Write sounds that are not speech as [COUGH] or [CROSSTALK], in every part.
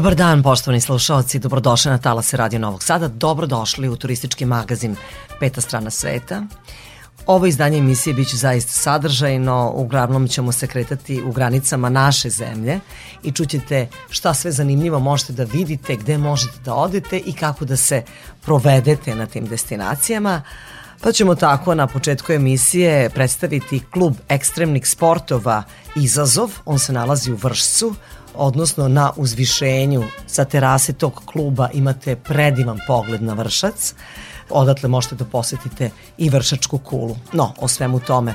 Dobar dan, poštovani slušalci, dobrodošli na Talase Radio Novog Sada, dobrodošli u turistički magazin Peta strana sveta. Ovo izdanje emisije biće zaista sadržajno, uglavnom ćemo se kretati u granicama naše zemlje i čućete šta sve zanimljivo možete da vidite, gde možete da odete i kako da se provedete na tim destinacijama. Pa ćemo tako na početku emisije predstaviti klub ekstremnih sportova Izazov, on se nalazi u Vršcu, odnosno na uzvišenju sa terase tog kluba imate predivan pogled na Vršac. Odatle možete da posetite i Vršačku kulu. No, o svemu tome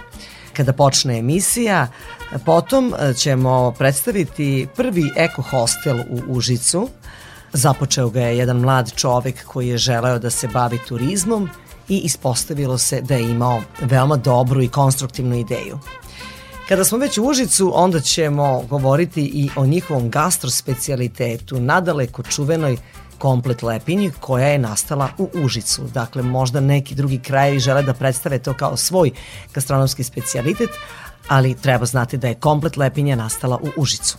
kada počne emisija. Potom ćemo predstaviti prvi eko hostel u Užicu. Započeo ga je jedan mlad čovek koji je želeo da se bavi turizmom i ispostavilo se da je imao veoma dobru i konstruktivnu ideju. Kada smo već u Užicu, onda ćemo govoriti i o njihovom gastrospecialitetu, nadaleko čuvenoj komplet lepinji koja je nastala u Užicu. Dakle, možda neki drugi krajevi žele da predstave to kao svoj gastronomski specijalitet, ali treba znati da je komplet lepinja nastala u Užicu.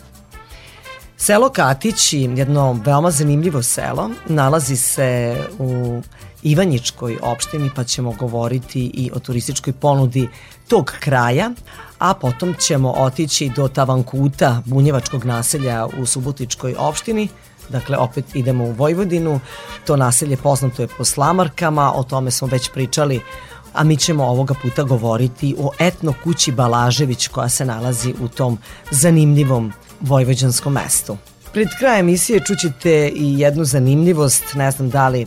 Selo Katić, jedno veoma zanimljivo selo, nalazi se u Ivanjičkoj opštini, pa ćemo govoriti i o turističkoj ponudi tog kraja, a potom ćemo otići do Tavankuta, bunjevačkog naselja u Subotičkoj opštini, Dakle, opet idemo u Vojvodinu. To naselje poznato je po slamarkama, o tome smo već pričali, a mi ćemo ovoga puta govoriti o etno kući Balažević koja se nalazi u tom zanimljivom vojvođanskom mestu. Pred krajem emisije čućete i jednu zanimljivost, ne znam da li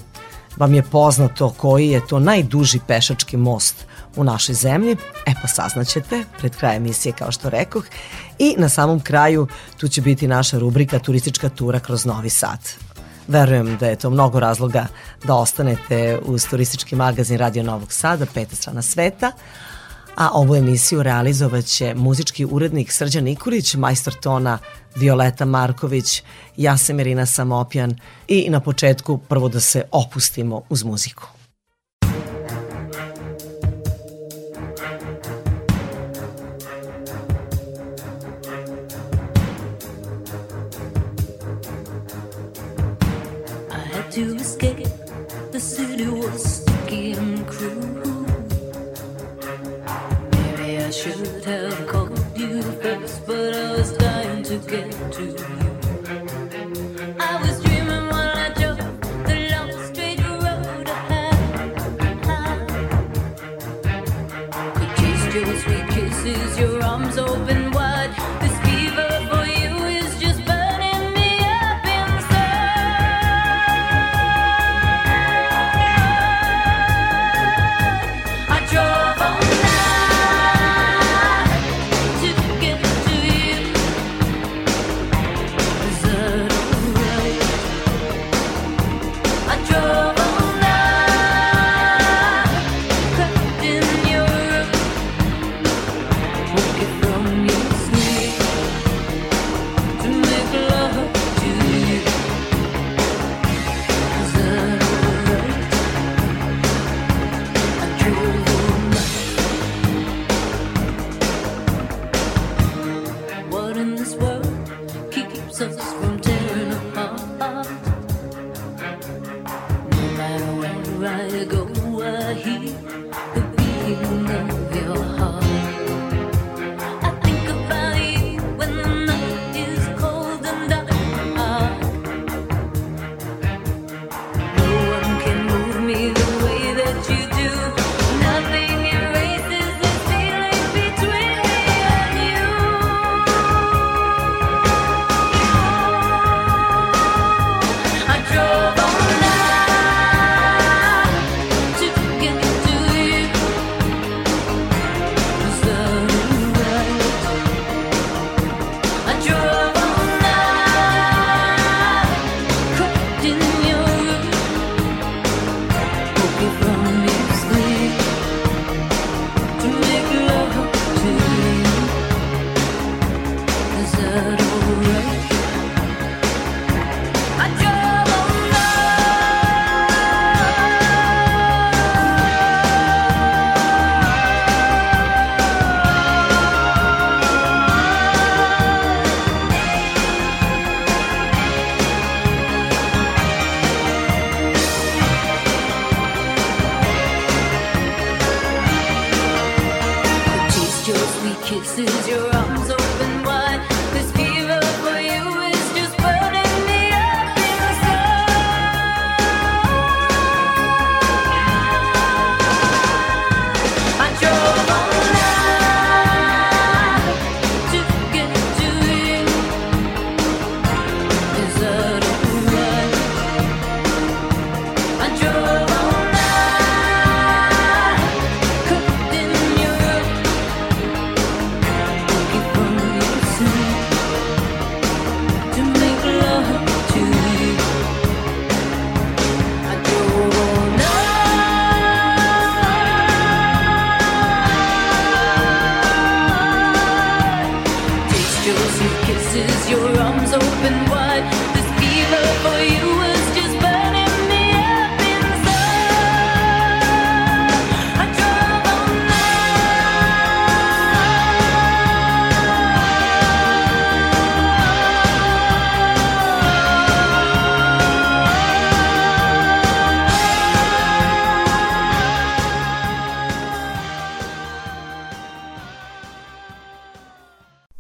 vam je poznato koji je to najduži pešački most u našoj zemlji. E pa saznaćete pred krajem emisije kao što rekoh. I na samom kraju tu će biti naša rubrika turistička tura kroz Novi Sad. Verujem da je to mnogo razloga da ostanete uz turistički magazin Radio Novog Sada, peta strana sveta, a ovu emisiju realizovaće muzički urednik Srđan Nikolić, majstor tona Violeta Marković, ja sam Irina Samopjan i na početku prvo da se opustimo uz muziku. arms open what This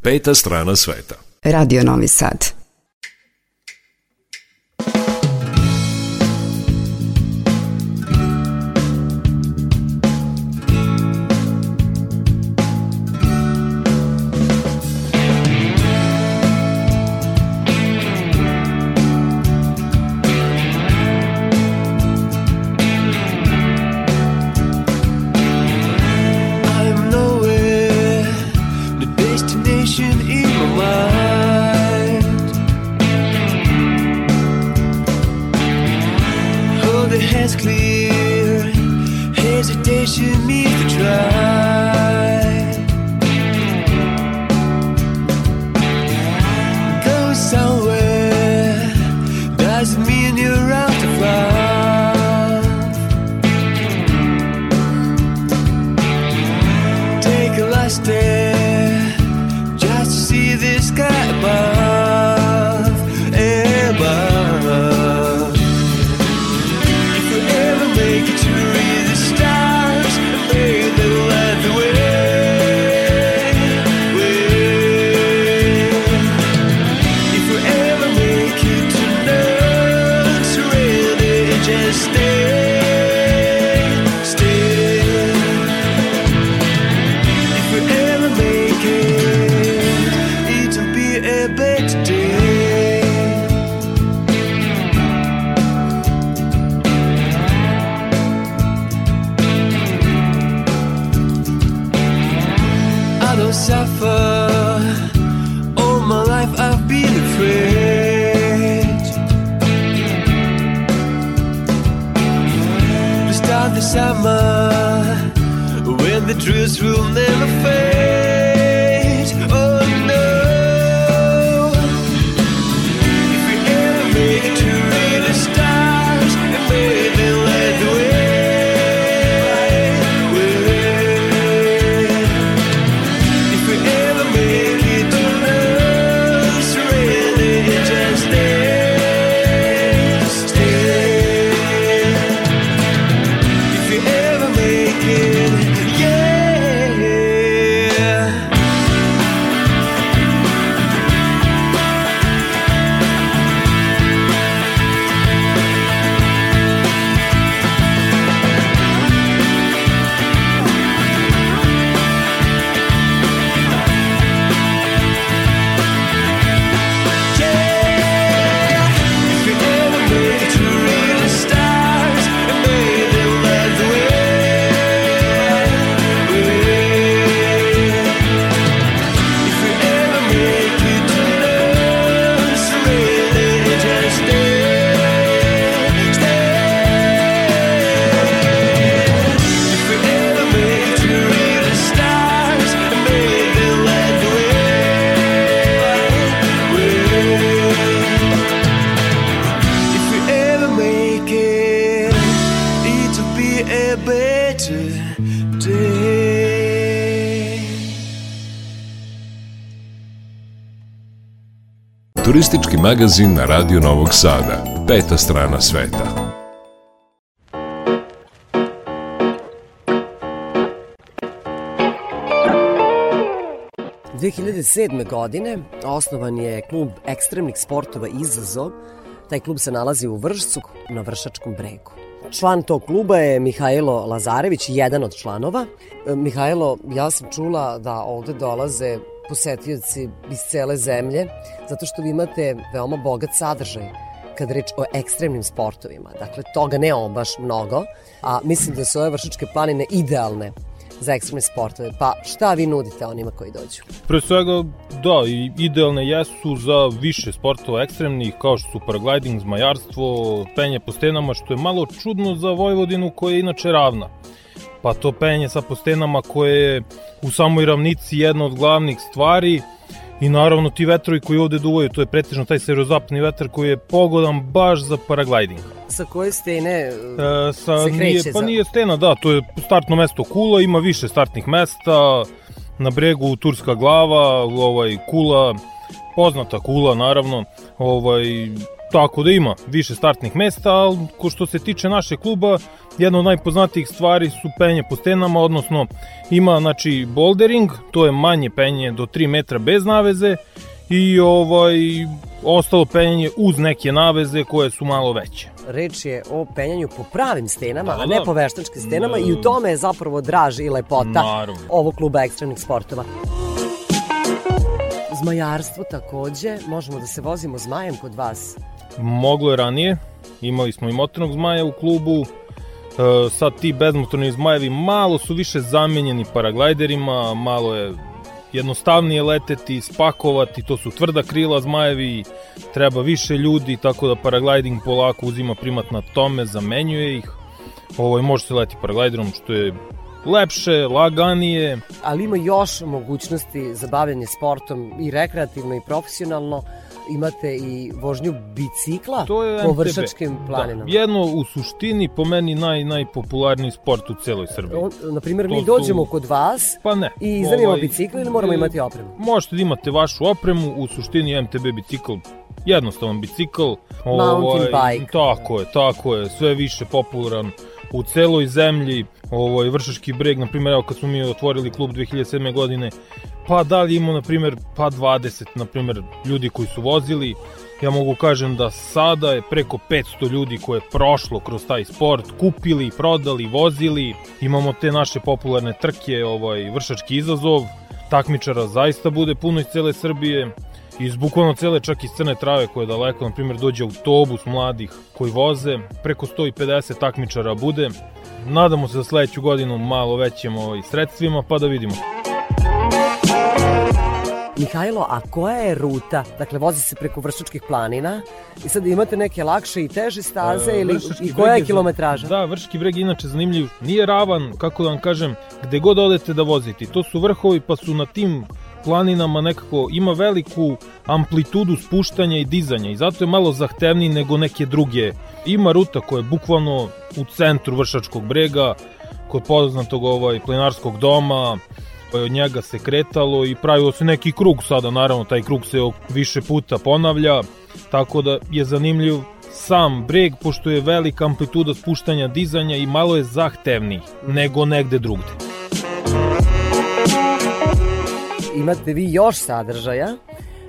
Peta strana sveta. Radio Novi Sad. Turistički magazin na Radio Novog Sada. Peta strana sveta. 2007. godine osnovan je klub ekstremnih sportova Izazov. Taj klub se nalazi u Vršcu na Vršačkom bregu. Član tog kluba je Mihajlo Lazarević, jedan od članova. E, Mihajlo, ja sam čula da ovde dolaze posetioci iz cele zemlje, zato što vi imate veoma bogat sadržaj kad reč o ekstremnim sportovima. Dakle, toga nemamo baš mnogo, a mislim da su ove vršičke planine idealne za ekstremne sportove. Pa šta vi nudite onima koji dođu? Pre svega, da, idealne jesu za više sportova ekstremnih, kao što su paragliding, zmajarstvo, penje po stenama, što je malo čudno za Vojvodinu koja je inače ravna. Pa to penje sa postenama koje je u samoj ravnici jedna od glavnih stvari, I naravno ti vetrovi koji ovde duvaju, to je pretežno taj severozapni vetar koji je pogodan baš za paragliding. Sa koje stene e, sa, se kreće? Nije, pa za... nije stena, da, to je startno mesto Kula, ima više startnih mesta, na bregu Turska glava, ovaj, Kula, poznata Kula naravno, ovaj, tako da ima više startnih mesta, ali ko što se tiče naše kluba, jedna od najpoznatijih stvari su penje po stenama, odnosno ima znači bouldering, to je manje penje do 3 metra bez naveze i ovaj ostalo penjanje uz neke naveze koje su malo veće. Reč je o penjanju po pravim stenama, da, a ne da. po veštačkim stenama da. i u tome je zapravo draž i lepota Naravno. ovog kluba ekstremnih sportova. Zmajarstvo takođe, možemo da se vozimo zmajem kod vas. Moglo je ranije, imali smo i motornog zmaja u klubu, E, sad ti bezmotorni zmajevi malo su više zamenjeni paraglajderima, malo je jednostavnije leteti, spakovati, to su tvrda krila zmajevi, treba više ljudi, tako da paragliding polako uzima primat na tome, zamenjuje ih. Ovo je može se leti paraglajderom što je lepše, laganije. Ali ima još mogućnosti za bavljanje sportom i rekreativno i profesionalno imate i vožnju bicikla to je po vršačkim da. planinama. Da, jedno u suštini po meni naj, najpopularniji sport u celoj Srbiji. On, na primjer, mi dođemo su... kod vas pa ne, i iznajmimo ovaj, bicikl ili moramo imati opremu? Možete da imate vašu opremu, u suštini MTB bicikl jednostavan bicikl. Mountain ovaj, bike. Tako je, tako je, sve više popularan u celoj zemlji, ovaj, Vršački breg, na primjer, evo kad smo mi otvorili klub 2007. godine, pa da li imamo, na primjer, pa 20, na primjer, ljudi koji su vozili, ja mogu kažem da sada je preko 500 ljudi koje je prošlo kroz taj sport, kupili, prodali, vozili, imamo te naše popularne trke, ovaj, Vršački izazov, takmičara zaista bude puno iz cele Srbije, iz bukvalno cele čak iz Crne Trave koje je daleko, na primjer dođe autobus mladih koji voze, preko 150 takmičara bude. Nadamo se za sledeću godinu malo većim ovaj, sredstvima pa da vidimo. Mihajlo, a koja je ruta? Dakle, vozi se preko Vršačkih planina i sad imate neke lakše i teže staze e, ili i koja je kilometraža? Da, Vrški breg je inače zanimljiv. Nije ravan, kako da vam kažem, gde god odete da vozite. To su vrhovi pa su na tim planinama nekako ima veliku amplitudu spuštanja i dizanja i zato je malo zahtevniji nego neke druge. Ima ruta koja je bukvalno u centru Vršačkog brega, kod poznatog ovaj plenarskog doma, od njega se kretalo i pravilo se neki krug sada, naravno taj krug se više puta ponavlja, tako da je zanimljiv sam breg, pošto je velika amplituda spuštanja dizanja i malo je zahtevniji nego negde drugde imate vi još sadržaja.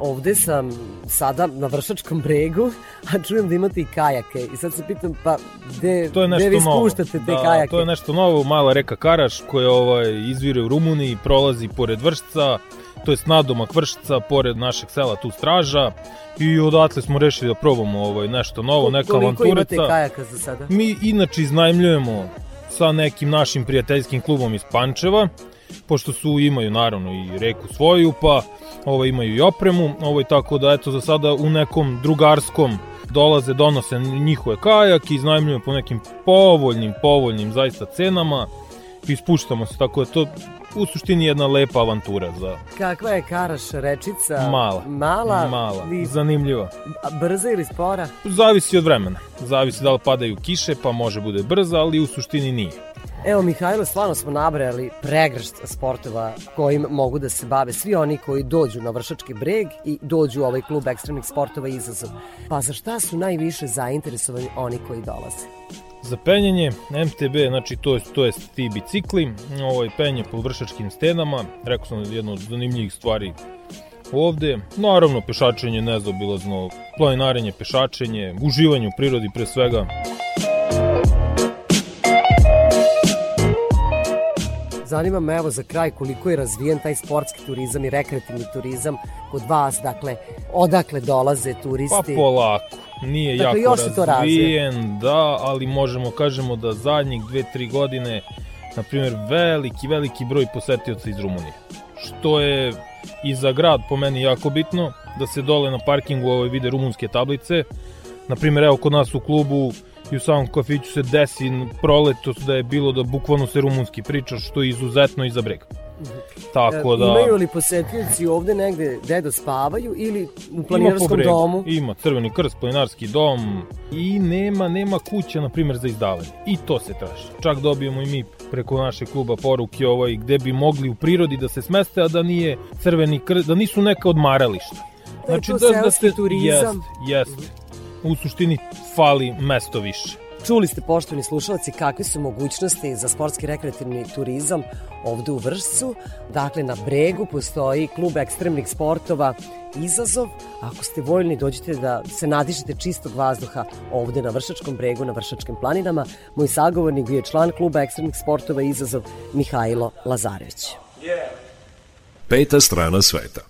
Ovde sam sada na Vršačkom bregu, a čujem da imate i kajake. I sad se pitam, pa gde, to je gde vi spuštate novo. te da, kajake? To je nešto novo, mala reka Karaš koja ovaj, izvire u Rumuniji, prolazi pored Vršca, to je nadomak Vršca, pored našeg sela tu Straža i odatle smo rešili da probamo ovaj, nešto novo, neka avanturica. Koliko imate kajaka za sada? Mi inače iznajmljujemo sa nekim našim prijateljskim klubom iz Pančeva, pošto su imaju naravno i reku svoju, pa ovaj, imaju i opremu, ovaj, tako da eto za sada u nekom drugarskom dolaze, donose njihove kajak i iznajmljuju po nekim povoljnim, povoljnim zaista cenama i spuštamo se, tako da to u suštini jedna lepa avantura za... Kakva je Karaš rečica? Mala. Mala? Mala, i... zanimljiva. Brza ili spora? Zavisi od vremena. Zavisi da li padaju kiše, pa može bude brza, ali u suštini nije. Evo Mihajlo, stvarno smo nabrali pregršt sportova kojim mogu da se bave svi oni koji dođu na Vršački breg i dođu u ovaj klub ekstremnih sportova izazov. Pa za šta su najviše zainteresovani oni koji dolaze? Za penjanje. MTB, znači to je, to je ti bicikli, ovaj, penje po vršačkim stenama, rekao sam jedno od zanimljivih stvari ovde. Naravno, pešačenje nezobilazno, planinarenje, pešačenje, uživanje u prirodi pre svega. Zanima me evo za kraj koliko je razvijen taj sportski turizam i rekreativni turizam kod vas, dakle, odakle dolaze turisti? Pa polako, nije dakle, jako još razvijen, da, ali možemo kažemo da zadnjih dve, tri godine, na primjer, veliki, veliki broj posetioca iz Rumunije. Što je i za grad po meni jako bitno, da se dole na parkingu ovaj vide rumunske tablice. Na primjer, evo kod nas u klubu i u samom kafiću se desi proletos da je bilo da bukvalno se rumunski priča, što je izuzetno iza brega. Tako da... Imaju li posetioci ovde negde gde da spavaju ili u planinarskom ima domu? Ima Crveni krst, planinarski dom i nema nema kuća, na primjer, za izdavanje. I to se traži. Čak dobijemo i mi preko našeg kluba poruke ovaj, gde bi mogli u prirodi da se smeste, a da nije Crveni krst, da nisu neka odmarališta. Znači, da, da se, turizam. Jest, jest. U suštini fali mesto više. Čuli ste, poštovni slušalci, kakve su mogućnosti za sportski rekreativni turizam ovde u Vršcu. Dakle, na bregu postoji klub ekstremnih sportova Izazov. Ako ste voljni, dođite da se nadišete čistog vazduha ovde na Vršačkom bregu, na Vršačkim planinama. Moj sagovornik je član kluba ekstremnih sportova Izazov, Mihajlo Lazarević. Peta strana sveta.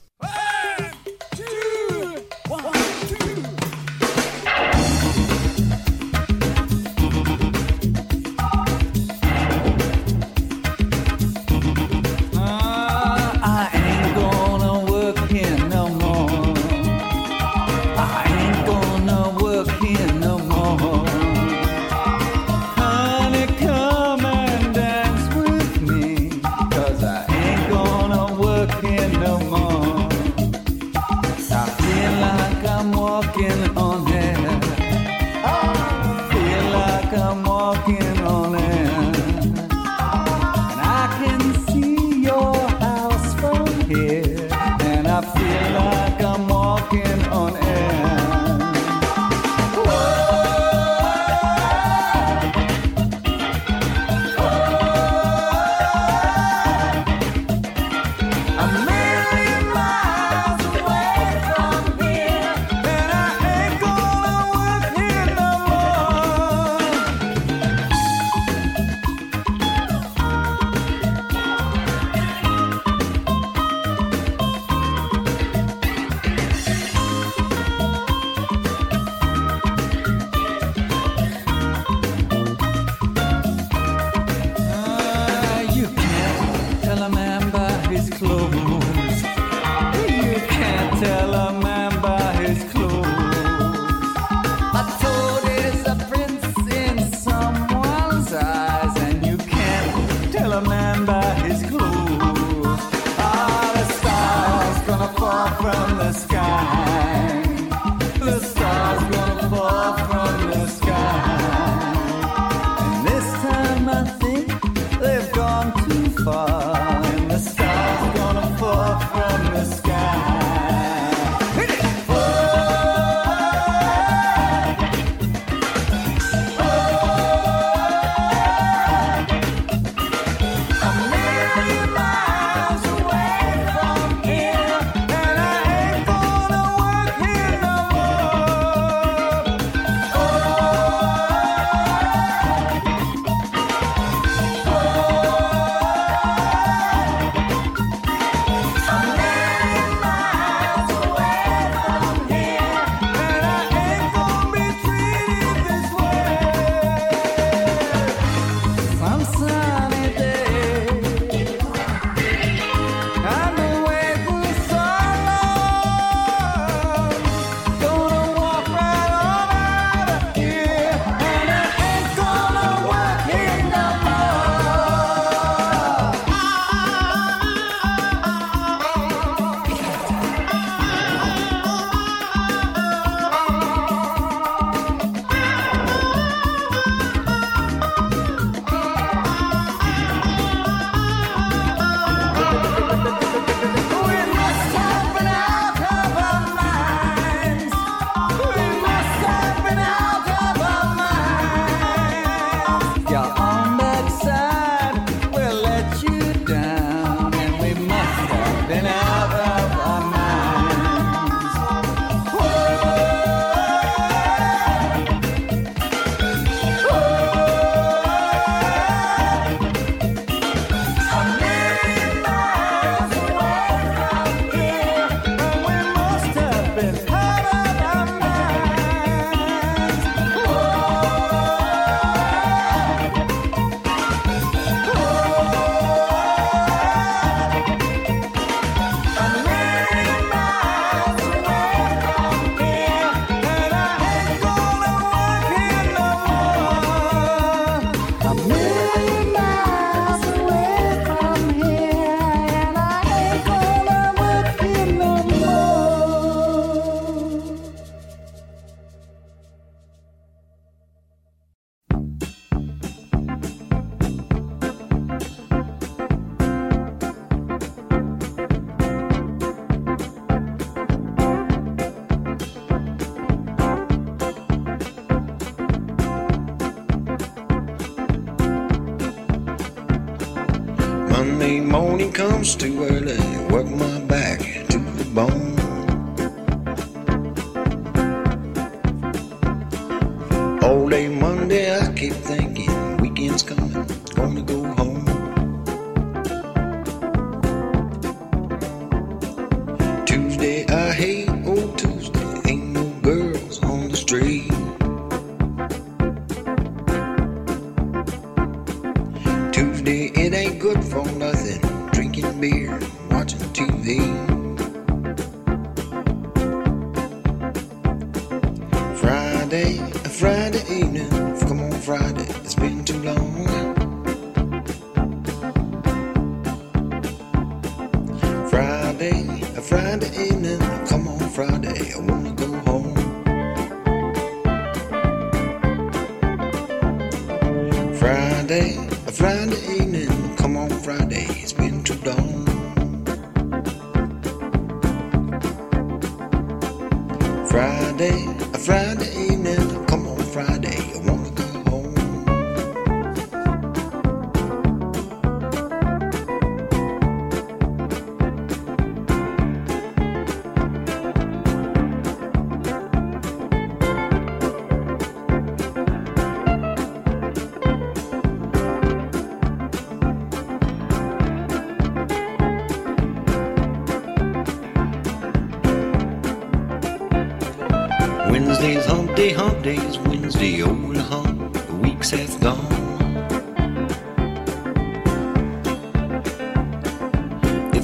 distinguish.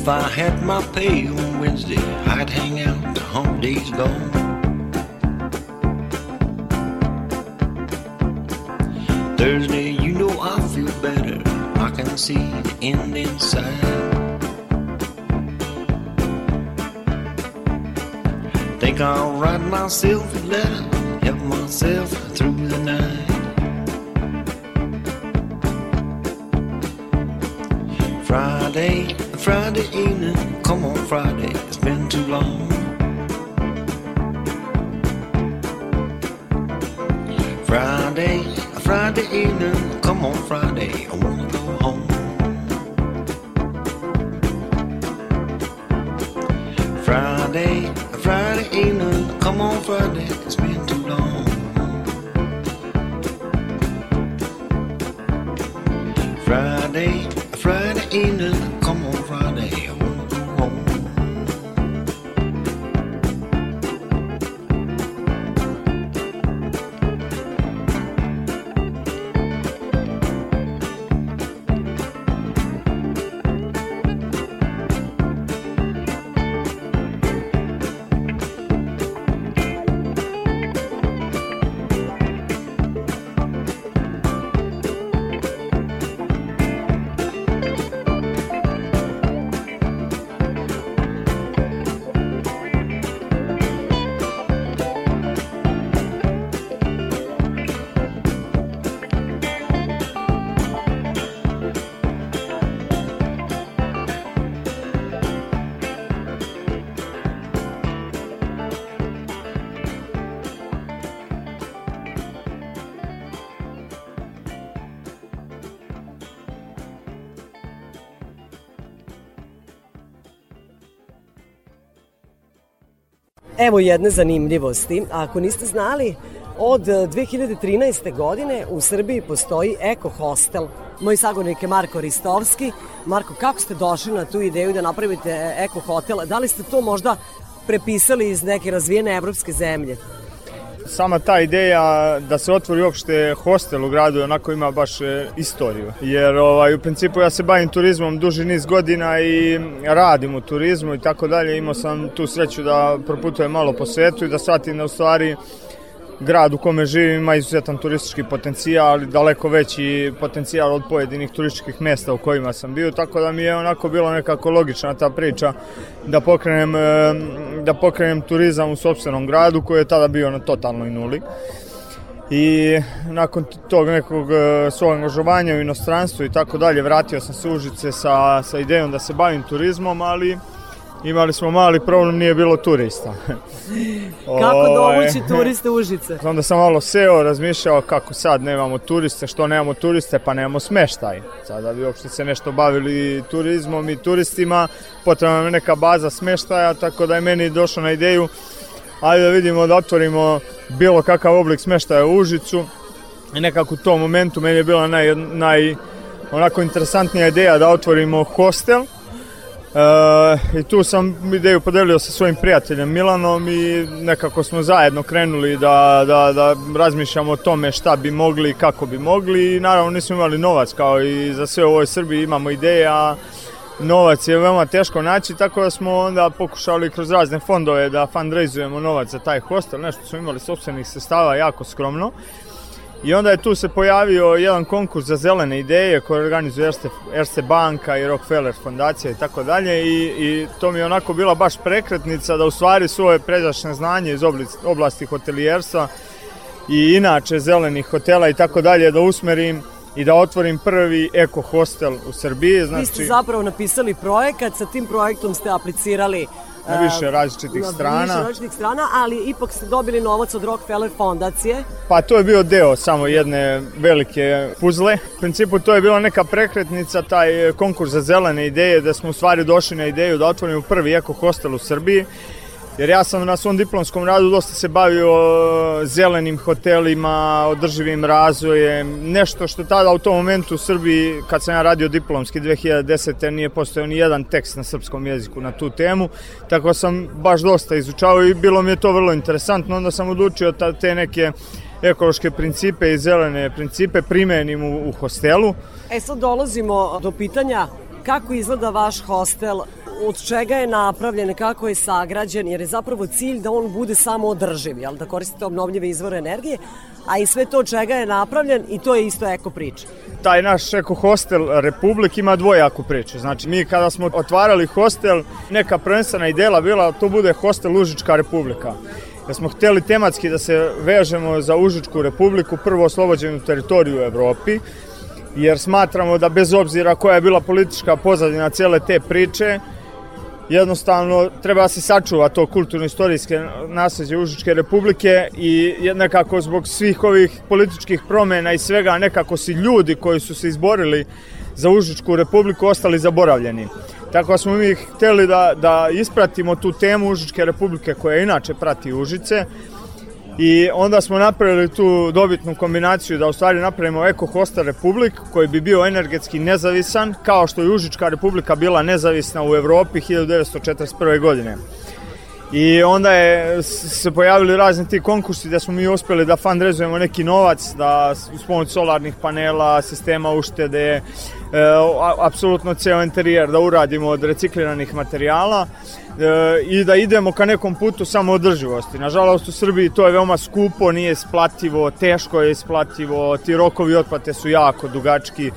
If I had my pay on Wednesday, I'd hang out. The hump day's gone. Thursday, you know I feel better. I can see the end inside. Think I'll write myself a letter, Evo jedne zanimljivosti. Ako niste znali, od 2013. godine u Srbiji postoji Eko Hostel. Moj sagovornik je Marko Ristovski. Marko, kako ste došli na tu ideju da napravite Eko Hotel? Da li ste to možda prepisali iz neke razvijene evropske zemlje? Sama ta ideja da se otvori uopšte hostel u gradu onako ima baš e, istoriju. Jer ovaj, u principu ja se bavim turizmom duži niz godina i radim u turizmu i tako dalje. Imao sam tu sreću da proputujem malo po svetu i da shvatim da u stvari grad u kome živim ima izuzetan turistički potencijal, ali daleko veći potencijal od pojedinih turističkih mesta u kojima sam bio, tako da mi je onako bilo nekako logična ta priča da pokrenem, e, da pokrenem turizam u sobstvenom gradu koji je tada bio na totalnoj nuli. I nakon tog nekog e, svog angažovanja u inostranstvu i tako dalje, vratio sam se Užice sa, sa idejom da se bavim turizmom, ali imali smo mali problem, nije bilo turista. [LAUGHS] Kako dovući turiste u Užice? Onda sam malo seo, razmišljao kako sad nemamo turiste, što nemamo turiste, pa nemamo smeštaj. Sada bi uopšte se nešto bavili turizmom i turistima, potrebna je neka baza smeštaja, tako da je meni došlo na ideju ajde da vidimo da otvorimo bilo kakav oblik smeštaja u Užicu. I nekako u tom momentu meni je bila naj, naj onako interesantnija ideja da otvorimo hostel. E, I tu sam ideju podelio sa svojim prijateljem Milanom i nekako smo zajedno krenuli da, da, da razmišljamo o tome šta bi mogli i kako bi mogli i naravno nismo imali novac kao i za sve u ovoj Srbiji imamo ideje, a novac je veoma teško naći, tako da smo onda pokušali kroz razne fondove da fundraizujemo novac za taj hostel, nešto smo imali sobstvenih sestava jako skromno. I onda je tu se pojavio jedan konkurs za zelene ideje koje organizuje Erste, Erste banka i Rockefeller fondacija i tako dalje i, i to mi je onako bila baš prekretnica da u stvari svoje pređašnje znanje iz oblasti, oblasti hotelijerstva i inače zelenih hotela i tako dalje da usmerim i da otvorim prvi eko hostel u Srbiji. Znači, Vi ste zapravo napisali projekat, sa tim projektom ste aplicirali na više različitih na strana. više različitih strana, ali ipak ste dobili novac od Rockefeller fondacije. Pa to je bio deo samo jedne velike puzle. U principu to je bila neka prekretnica, taj konkurs za zelene ideje, da smo u stvari došli na ideju da otvorimo prvi eko hostel u Srbiji. Jer ja sam na svom diplomskom radu dosta se bavio zelenim hotelima, održivim razvojem, nešto što tada u tom momentu u Srbiji, kad sam ja radio diplomski 2010. nije postojao ni jedan tekst na srpskom jeziku na tu temu, tako sam baš dosta izučavao i bilo mi je to vrlo interesantno, onda sam odlučio te neke ekološke principe i zelene principe primenim u, u hostelu. E sad dolazimo do pitanja kako izgleda vaš hostel od čega je napravljen, kako je sagrađen, jer je zapravo cilj da on bude samo održiv, jel, da koristite obnovljive izvore energije, a i sve to čega je napravljen i to je isto eko priča. Taj naš eko hostel Republik ima dvojaku priču. Znači mi kada smo otvarali hostel, neka prvenstvena ideja bila to bude hostel Užička Republika da smo hteli tematski da se vežemo za Užičku republiku, prvo oslobođenu teritoriju u Evropi, jer smatramo da bez obzira koja je bila politička pozadina cele te priče, jednostavno treba da se sačuva to kulturno-istorijske nasleđe Užičke republike i nekako zbog svih ovih političkih promena i svega nekako si ljudi koji su se izborili za Užičku republiku ostali zaboravljeni. Tako da smo mi hteli da, da ispratimo tu temu Užičke republike koja inače prati Užice, I onda smo napravili tu dobitnu kombinaciju da u stvari napravimo Eko Hostel Republik koji bi bio energetski nezavisan kao što je Užička republika bila nezavisna u Evropi 1941. godine. I onda je se pojavili razni ti konkursi da smo mi uspeli da fundraizujemo neki novac, da uz pomoć solarnih panela, sistema uštede, e, apsolutno ceo interijer da uradimo od recikliranih materijala e, i da idemo ka nekom putu samoodrživosti. Nažalost u Srbiji to je veoma skupo, nije isplativo, teško je isplativo, ti rokovi otplate su jako dugački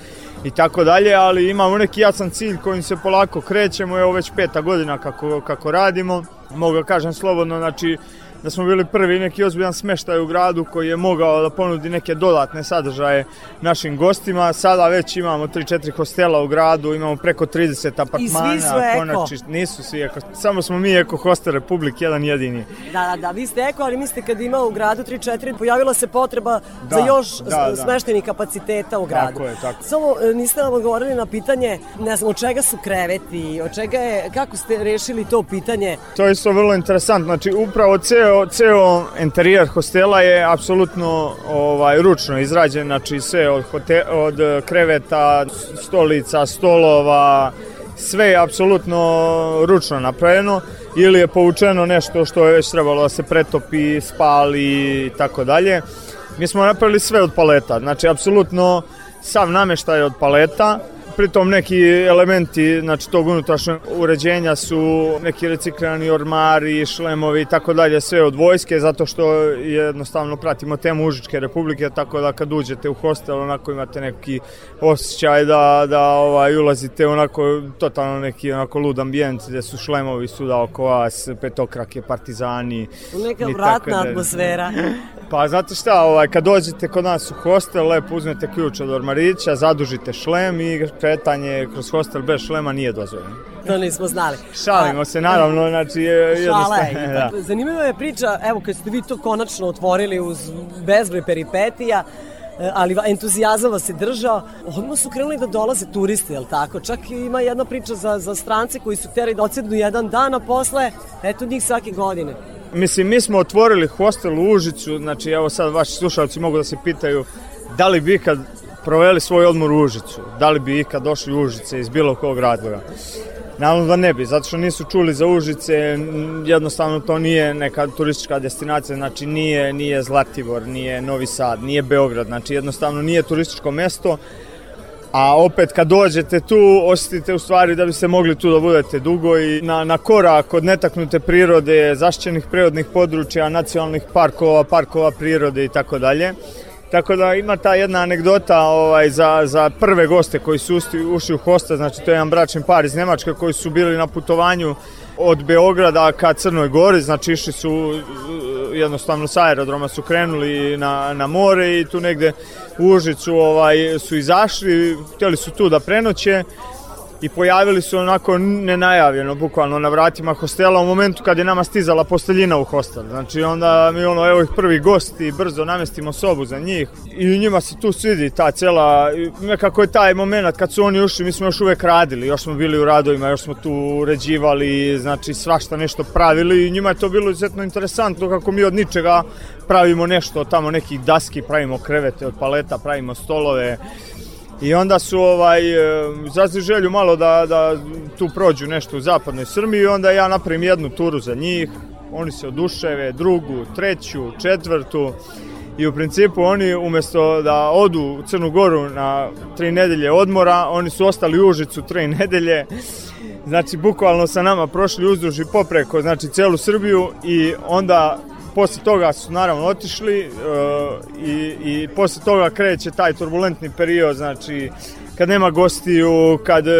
i tako dalje, ali imamo neki jasan cilj kojim se polako krećemo, evo već peta godina kako, kako radimo, mogu da kažem slobodno, znači da smo bili prvi neki ozbiljan smeštaj u gradu koji je mogao da ponudi neke dodatne sadržaje našim gostima. Sada već imamo 3-4 hostela u gradu, imamo preko 30 apartmana. I svi su eko. Konači, nisu svi eko. Samo smo mi eko hostel Republik, jedan jedini. Da, da, da, vi ste eko, ali mislite kad ima u gradu 3-4, pojavila se potreba da, za još da, da. smeštenih kapaciteta u gradu. Tako je, tako. Samo e, niste nam odgovorili na pitanje, ne znam, od čega su kreveti, od čega je, kako ste rešili to pitanje? To je isto vrlo interesantno, znači upravo ceo ceo, ceo interijer hostela je apsolutno ovaj, ručno izrađen, znači sve od, hote, od kreveta, stolica, stolova, sve je apsolutno ručno napravljeno ili je povučeno nešto što je već trebalo da se pretopi, spali i tako dalje. Mi smo napravili sve od paleta, znači apsolutno sav nameštaj od paleta, pritom neki elementi znači tog unutrašnjeg uređenja su neki reciklirani ormari, šlemovi i tako dalje, sve od vojske, zato što jednostavno pratimo temu Užičke republike, tako da kad uđete u hostel onako imate neki osjećaj da, da ovaj, ulazite onako totalno neki onako lud ambijent gde su šlemovi suda oko vas, petokrake, partizani. Neka vratna atmosfera. Pa znate šta, ovaj, kad dođete kod nas u hostel, lepo uzmete ključ od ormarića, zadužite šlem i šetanje kroz hostel bez šlema nije dozvoljeno. To nismo znali. Šalimo se, naravno, znači je Šala je. [LAUGHS] Da. Zanimljiva je priča, evo kad ste vi to konačno otvorili uz bezbroj peripetija, e, ali entuzijazam vas je držao. Odmah su krenuli da dolaze turisti, jel tako? Čak ima jedna priča za, za strance koji su terali da odsednu jedan dan, a posle, eto njih svake godine. Mislim, mi smo otvorili hostel u Užicu, znači evo sad vaši slušalci mogu da se pitaju da li bi ikad proveli svoj odmor u Užicu, da li bi ikad došli u Užice iz bilo kog razloga. Naravno da ne bi, zato što nisu čuli za Užice, jednostavno to nije neka turistička destinacija, znači nije, nije Zlatibor, nije Novi Sad, nije Beograd, znači jednostavno nije turističko mesto, A opet kad dođete tu, osjetite u stvari da biste mogli tu da budete dugo i na, na korak od netaknute prirode, zaštićenih prirodnih područja, nacionalnih parkova, parkova prirode i tako dalje. Tako da ima ta jedna anegdota ovaj, za, za prve goste koji su ušli, ušli u hostel, znači to je jedan bračni par iz Nemačke koji su bili na putovanju od Beograda ka Crnoj Gori, znači išli su jednostavno sa aerodroma su krenuli na, na more i tu negde u Užicu ovaj, su izašli, htjeli su tu da prenoće i pojavili su onako nenajavljeno, bukvalno na vratima hostela u momentu kad je nama stizala posteljina u hostel. Znači onda mi ono, evo ih prvi gosti, brzo namestimo sobu za njih i njima se tu svidi ta cela, nekako je taj moment kad su oni ušli, mi smo još uvek radili, još smo bili u radovima, još smo tu uređivali, znači svašta nešto pravili i njima je to bilo izuzetno interesantno kako mi od ničega pravimo nešto, tamo nekih daski, pravimo krevete od paleta, pravimo stolove, I onda su ovaj, zazli želju malo da, da tu prođu nešto u zapadnoj Srbiji i onda ja napravim jednu turu za njih. Oni se oduševe, drugu, treću, četvrtu i u principu oni umesto da odu u Crnu Goru na tri nedelje odmora, oni su ostali u Užicu tri [LAUGHS] nedelje. Znači, bukvalno sa nama prošli uzduž i popreko, znači, celu Srbiju i onda posle toga su naravno otišli e, i, i posle toga kreće taj turbulentni period, znači kad nema gostiju, kad e,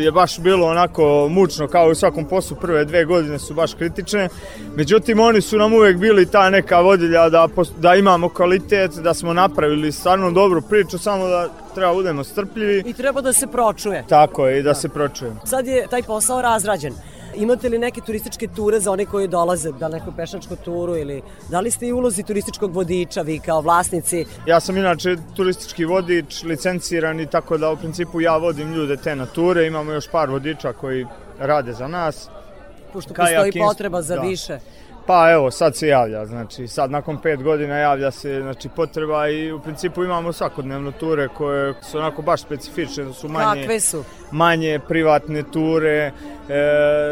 je baš bilo onako mučno kao u svakom poslu, prve dve godine su baš kritične. Međutim, oni su nam uvek bili ta neka vodilja da, da imamo kvalitet, da smo napravili stvarno dobru priču, samo da treba budemo strpljivi. I treba da se pročuje. Tako je, i da se pročujemo. Sad je taj posao razrađen. Imate li neke turističke ture za one koji dolaze, da neku pešačku turu ili da li ste i ulozi turističkog vodiča vi kao vlasnici? Ja sam inače turistički vodič, licenciran i tako da u principu ja vodim ljude te na ture, imamo još par vodiča koji rade za nas. Pošto postoji potreba za da. više. Pa evo, sad se javlja, znači sad nakon pet godina javlja se znači, potreba i u principu imamo svakodnevno ture koje su onako baš specifične, da su manje, Kakve su? manje privatne ture e,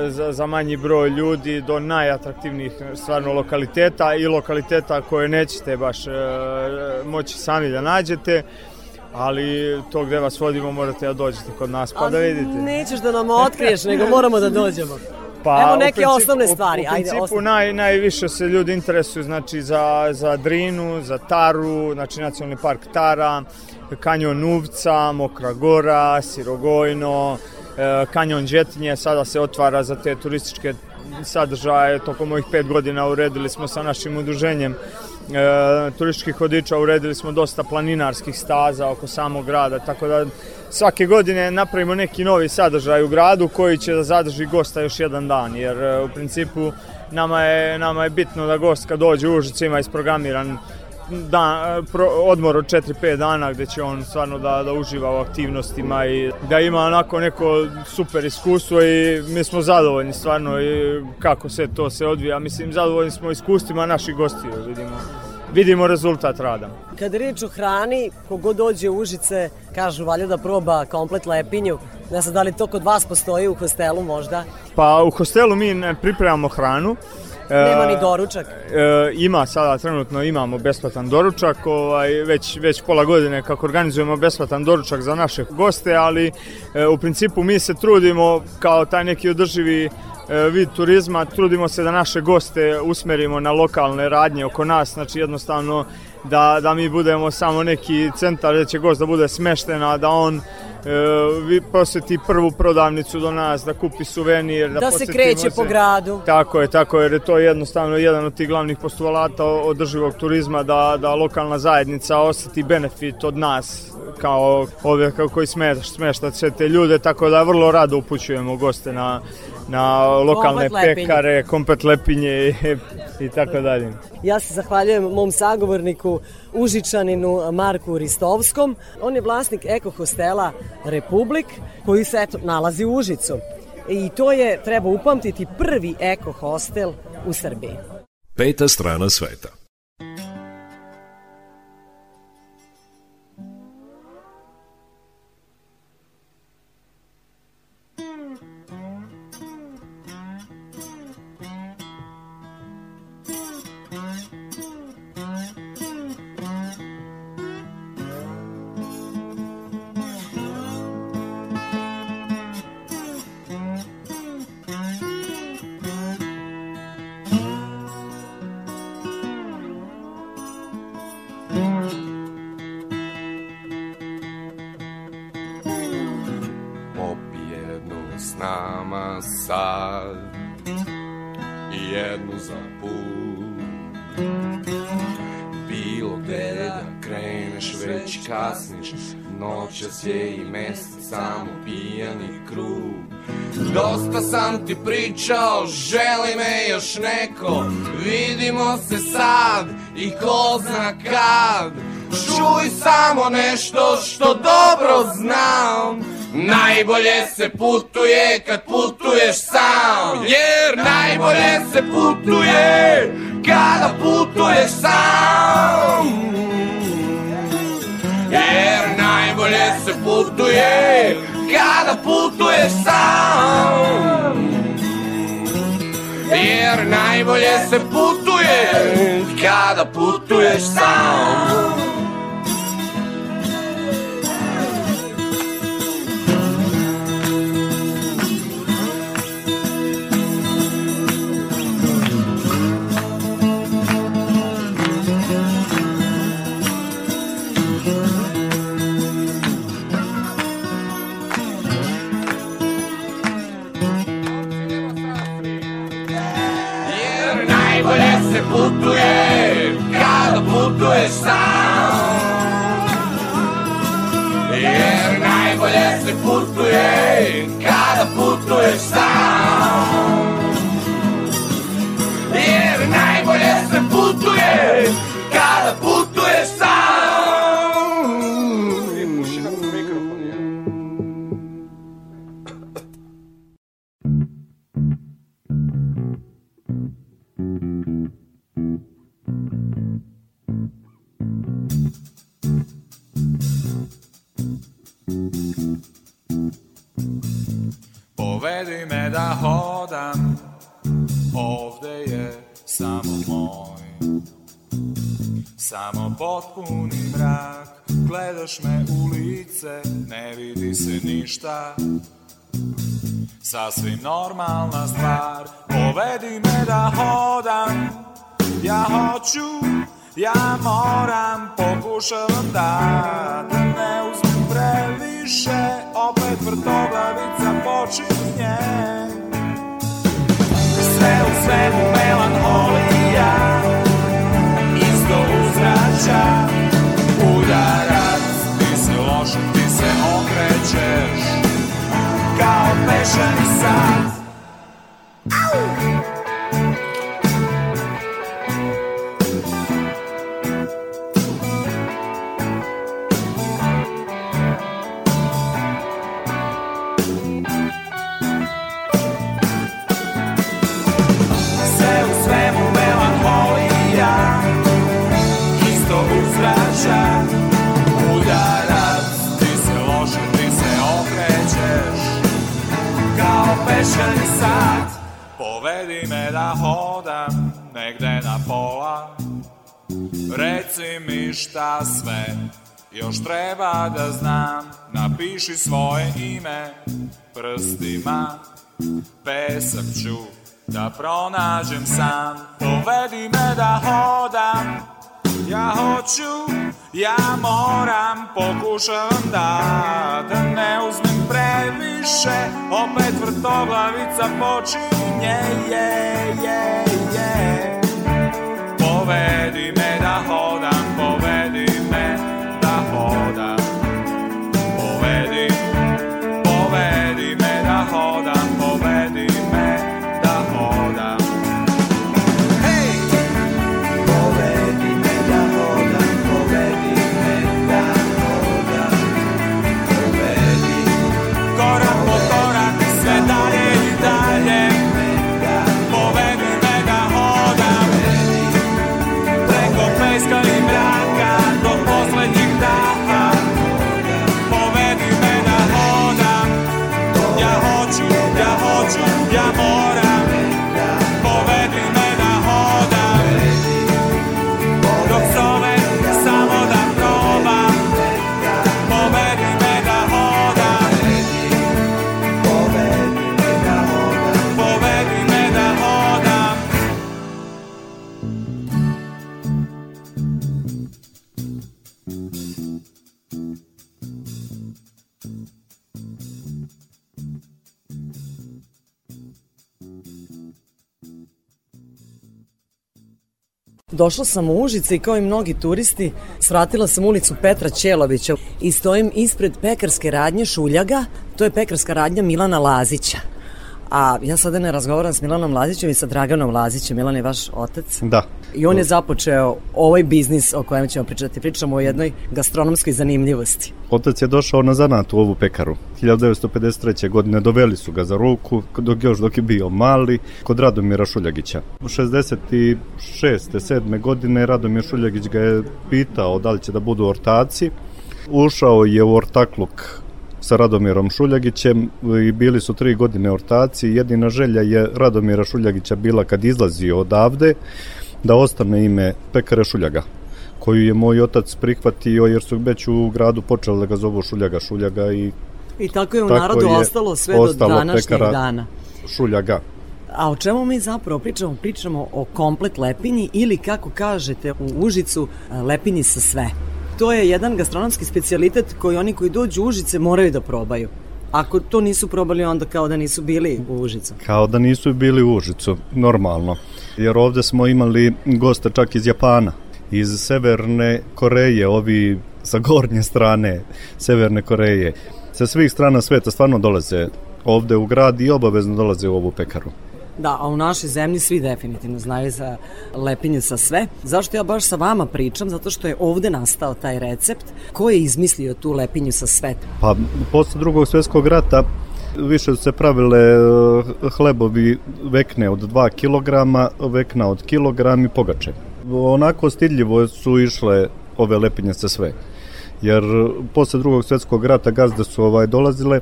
za, za manji broj ljudi do najatraktivnijih stvarno lokaliteta i lokaliteta koje nećete baš e, moći sami da nađete ali to gde vas vodimo morate da dođete kod nas pa da vidite. Nećeš da nam otkriješ, nego moramo da dođemo. [LAUGHS] Pa, Evo u neke principu- osnovne u- stvari, U, ajde, principu osnovne. naj, najviše se ljudi interesuju znači, za, za Drinu, za Taru, znači nacionalni park Tara, kanjon Uvca, Mokra Gora, Sirogojno, e, kanjon Đetinje, sada se otvara za te turističke sadržaje. Tokom ovih pet godina uredili smo sa našim udruženjem e, turističkih vodiča, uredili smo dosta planinarskih staza oko samog grada, tako da svake godine napravimo neki novi sadržaj u gradu koji će da zadrži gosta još jedan dan, jer e, u principu nama je, nama je bitno da gost kad dođe u Užice ima isprogramiran dan, pro, odmor od 4-5 dana gde će on stvarno da, da uživa u aktivnostima i da ima onako neko super iskustvo i mi smo zadovoljni stvarno i kako se to se odvija. Mislim, zadovoljni smo iskustvima naših gostiju, vidimo, vidimo rezultat rada. Kada je reč o hrani, kogod dođe u Užice, kažu valja da proba komplet lepinju. Ne znam da li to kod vas postoji u hostelu možda. Pa u hostelu mi ne pripremamo hranu. Nema E, ni doručak. E, ima sada trenutno imamo besplatan doručak, ovaj već već pola godine kako organizujemo besplatan doručak za naše goste, ali e, u principu mi se trudimo kao taj neki održivi e, vid turizma, trudimo se da naše goste usmerimo na lokalne radnje oko nas, znači jednostavno da, da mi budemo samo neki centar gde će gost da bude smešten, a da on vi poseti prvu prodavnicu do nas, da kupi suvenir, da, Da se kreće po gradu. Tako je, tako je, jer je to jednostavno jedan od tih glavnih postulata održivog turizma da, da lokalna zajednica oseti benefit od nas kao ove koji smeš, smešta sve te ljude, tako da vrlo rado upućujemo goste na, na lokalne Komplet pekare, komplet lepinje i, i tako dalje. Ja se zahvaljujem mom sagovorniku Užičaninu Marku Ristovskom. On je vlasnik eko hostela Republik koji se eto, nalazi u Užicu. I to je, treba upamtiti, prvi eko hostel u Srbiji. Peta strana sveta. Je i mesec samo pijani krug. Dosta sam ti pričao, želi me još neko Vidimo se sad i ko zna kad. Čuj samo nešto što dobro znam Najbolje se putuje kad putuješ sam. Jer najbolje se putuje kada putuješ sam najbolje se putuje kada putuješ sam. Jer najbolje se putuje kada putuješ sam putuje kada putuješ sam. Jer najbolje se putuje kada putuješ sam. Jer najbolje se putuje ništa. Sasvim normalna stvar, povedi me da hodam, ja hoću, ja moram, pokušavam da, da ne uzmem previše, opet vrtoglavica počinje. Sve u svemu melanholija, isto uzrača, kao Povedi me da hodam Negde na pola. Reci mi šta sve još treba da znam. Napiši svoje ime prstima. Pesak ću da pronađem sam. Povedi me da hodam Ja hoću, ja moram Pokušavam da Da ne uzmem previše Opet vrtoglavica počinje je, je, je. Povedi me da hodam Došla sam u Užice i kao i mnogi turisti svratila sam ulicu Petra Ćelovića i stojim ispred pekarske radnje Šuljaga, to je pekarska radnja Milana Lazića. A ja sada ne razgovaram s Milanom Lazićem i sa Draganom Lazićem. Milan je vaš otac. Da. I on je započeo ovaj biznis o kojem ćemo pričati. Pričamo o jednoj gastronomskoj zanimljivosti. Otac je došao na zanat u ovu pekaru. 1953. godine doveli su ga za ruku, dok još dok je bio mali, kod Radomira Šuljagića. U 66. 7. godine Radomir Šuljagić ga je pitao da li će da budu ortaci. Ušao je u ortakluk sa Radomirom Šuljagićem i bili su tri godine ortaci. Jedina želja je Radomira Šuljagića bila kad izlazi odavde da ostane ime pekare Šuljaga koju je moj otac prihvatio jer su već u gradu počeli da ga zovu Šuljaga Šuljaga i I tako je u Tako narodu je ostalo sve ostalo do današnjeg dana. Šuljaga. A o čemu mi zapravo pričamo? Pričamo o komplet lepinji ili kako kažete u Užicu lepinji sa sve. To je jedan gastronomski specijalitet koji oni koji dođu u Užice moraju da probaju. Ako to nisu probali, onda kao da nisu bili u Užicu. Kao da nisu bili u Užicu, normalno. Jer ovde smo imali goste čak iz Japana, iz Severne Koreje, ovi sa gornje strane Severne Koreje. Sa svih strana sveta stvarno dolaze ovde u grad i obavezno dolaze u ovu pekaru. Da, a u našoj zemlji svi definitivno znaju za lepinje sa sve. Zašto ja baš sa vama pričam? Zato što je ovde nastao taj recept. Ko je izmislio tu lepinju sa sve? Pa posle drugog svjetskog rata više su se pravile eh, hlebovi vekne od 2 kg, vekna od kilogram i pogače. Onako stidljivo su išle ove lepinje sa sve. Jer posle drugog svjetskog rata gazde su ovaj dolazile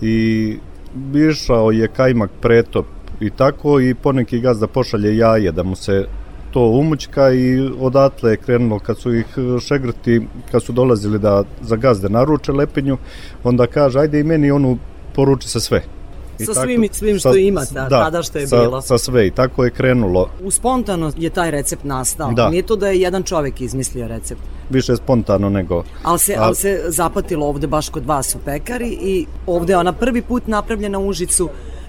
i išao je kajmak pretop i tako i poneki gazda pošalje jaje da mu se to umućka i odatle je krenulo kad su ih šegrti, kad su dolazili da za gazde naruče lepinju, onda kaže ajde i meni onu poruči sa sve. I Sa svim- svim što ima ta- tada što je sa, bilo. Sa sve i tako je krenulo. U spontano je taj recept nastao. Da. Nije to da je jedan čovek izmislio recept. Više spontano nego... Ali se, A- ali se zapatilo ovde baš kod vas u pekari i ovde je ona prvi put napravljena u Užicu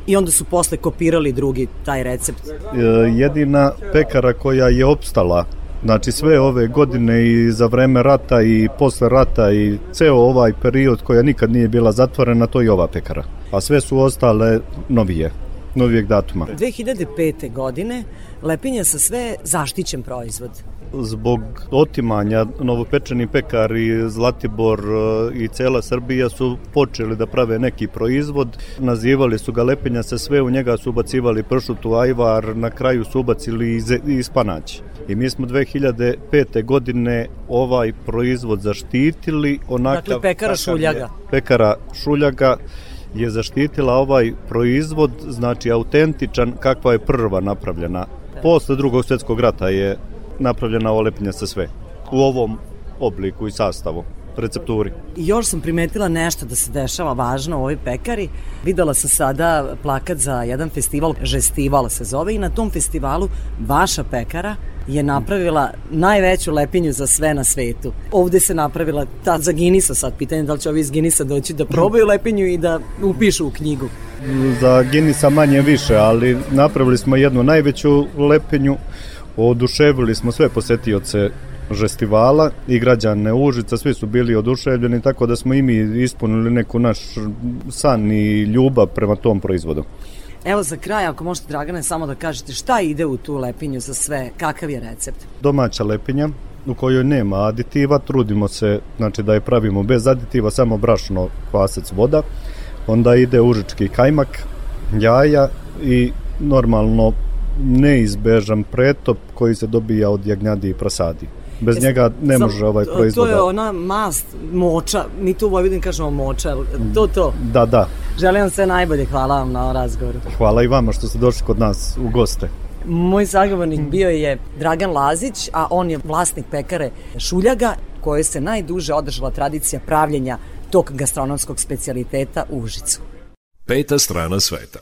i onda su posle kopirali drugi taj recept. E, jedina pekara koja je opstala Znači sve ove godine i za vreme rata i posle rata i ceo ovaj period koja nikad nije bila zatvorena, to je ova pekara. A sve su ostale novije, novijeg datuma. 2005. godine lepinja sa sve zaštićen proizvod. Zbog otimanja novopečeni pekari Zlatibor e, i cela Srbija su počeli da prave neki proizvod, nazivali su ga lepenja sa sve, u njega su ubacivali pršutu, ajvar, na kraju su ubacili i, i spanać. I mi smo 2005. godine ovaj proizvod zaštitili onakav... Dakle, pekara Šuljaga. Pekara Šuljaga je zaštitila ovaj proizvod, znači autentičan kakva je prva napravljena. Posle drugog svjetskog rata je napravljena ova lepinja sa sve. U ovom obliku i sastavu, recepturi. I još sam primetila nešto da se dešava važno u ovoj pekari. Videla sam sada plakat za jedan festival, Žestival se zove, i na tom festivalu vaša pekara je napravila najveću lepinju za sve na svetu. Ovde se napravila ta za Ginisa sad, pitanje je da li će ovi iz Ginisa doći da probaju lepinju i da upišu u knjigu. Za Ginisa manje više, ali napravili smo jednu najveću lepinju, oduševili smo sve posetioce žestivala i građane Užica, svi su bili oduševljeni, tako da smo i mi ispunili neku naš san i ljubav prema tom proizvodu. Evo za kraj, ako možete Dragane samo da kažete šta ide u tu lepinju za sve, kakav je recept? Domaća lepinja u kojoj nema aditiva, trudimo se znači da je pravimo bez aditiva, samo brašno, kvasac, voda. Onda ide užički kajmak, jaja i normalno neizbežan pretop koji se dobija od jagnjadi i prasadi. Bez E, njega ne može ovaj proizvod. To je da- ona mast, moča, mi tu u Vojvodini kažemo moča, jel to to. Da, da. Želim vam sve najbolje, hvala vam na ovom razgovoru. Hvala i vama što ste došli kod nas u goste. Moj sagovornik bio je Dragan Lazić, a on je vlasnik pekare Šuljaga, koje se najduže održala tradicija pravljenja tog gastronomskog specijaliteta u Užicu. Peta strana sveta.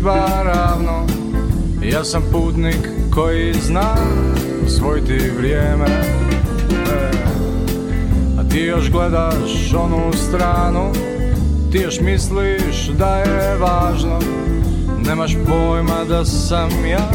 riba ravno. Ja sam putnik koji zna osvojiti vrijeme. E, A ti još gledaš onu stranu. Ti još misliš da je važno. Nemaš pojma da sam ja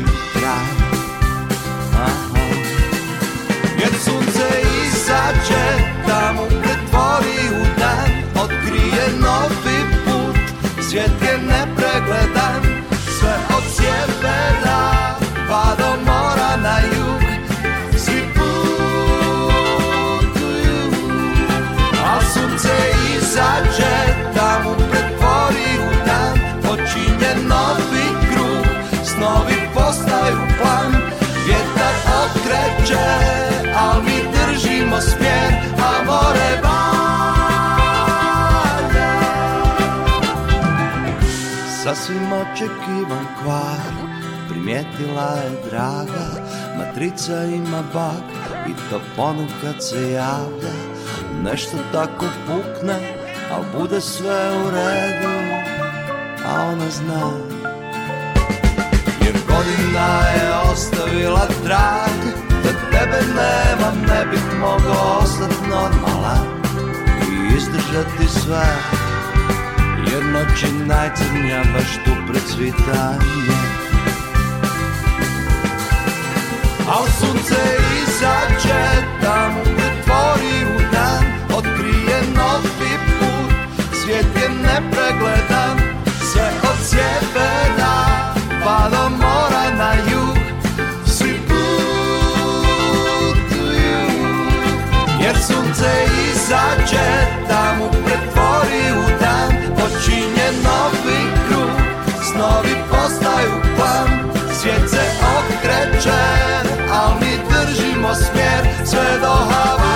doći Sasvim očekivan kvar Primijetila je draga Matrica ima bak I to ponekad se javlja. Nešto tako pukne Al bude sve u redu A ona zna. Jer godina je ostavila trag Da tebe nema ne bih mogao ostat normalan I izdržati sve Jer noć je najcrnja baš tu pred svitanje. Al sunce izađe mu pretvori u dan Otkrije novi put, svijet je nepregledan Sve od sjevera pa do mora na jug. Svi putuju Jer sunce izađe da okreće, al mi držimo smjer Sve do Havaja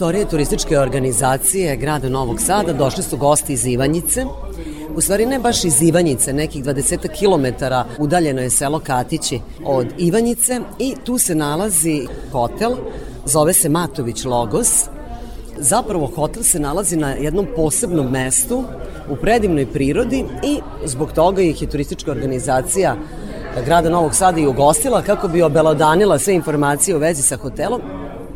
prostorije turističke organizacije grada Novog Sada došli su gosti iz Ivanjice. U stvari ne baš iz Ivanjice, nekih 20 km udaljeno je selo Katići od Ivanjice i tu se nalazi hotel, zove se Matović Logos. Zapravo hotel se nalazi na jednom posebnom mestu u predivnoj prirodi i zbog toga ih je turistička organizacija grada Novog Sada i ugostila kako bi obelodanila sve informacije u vezi sa hotelom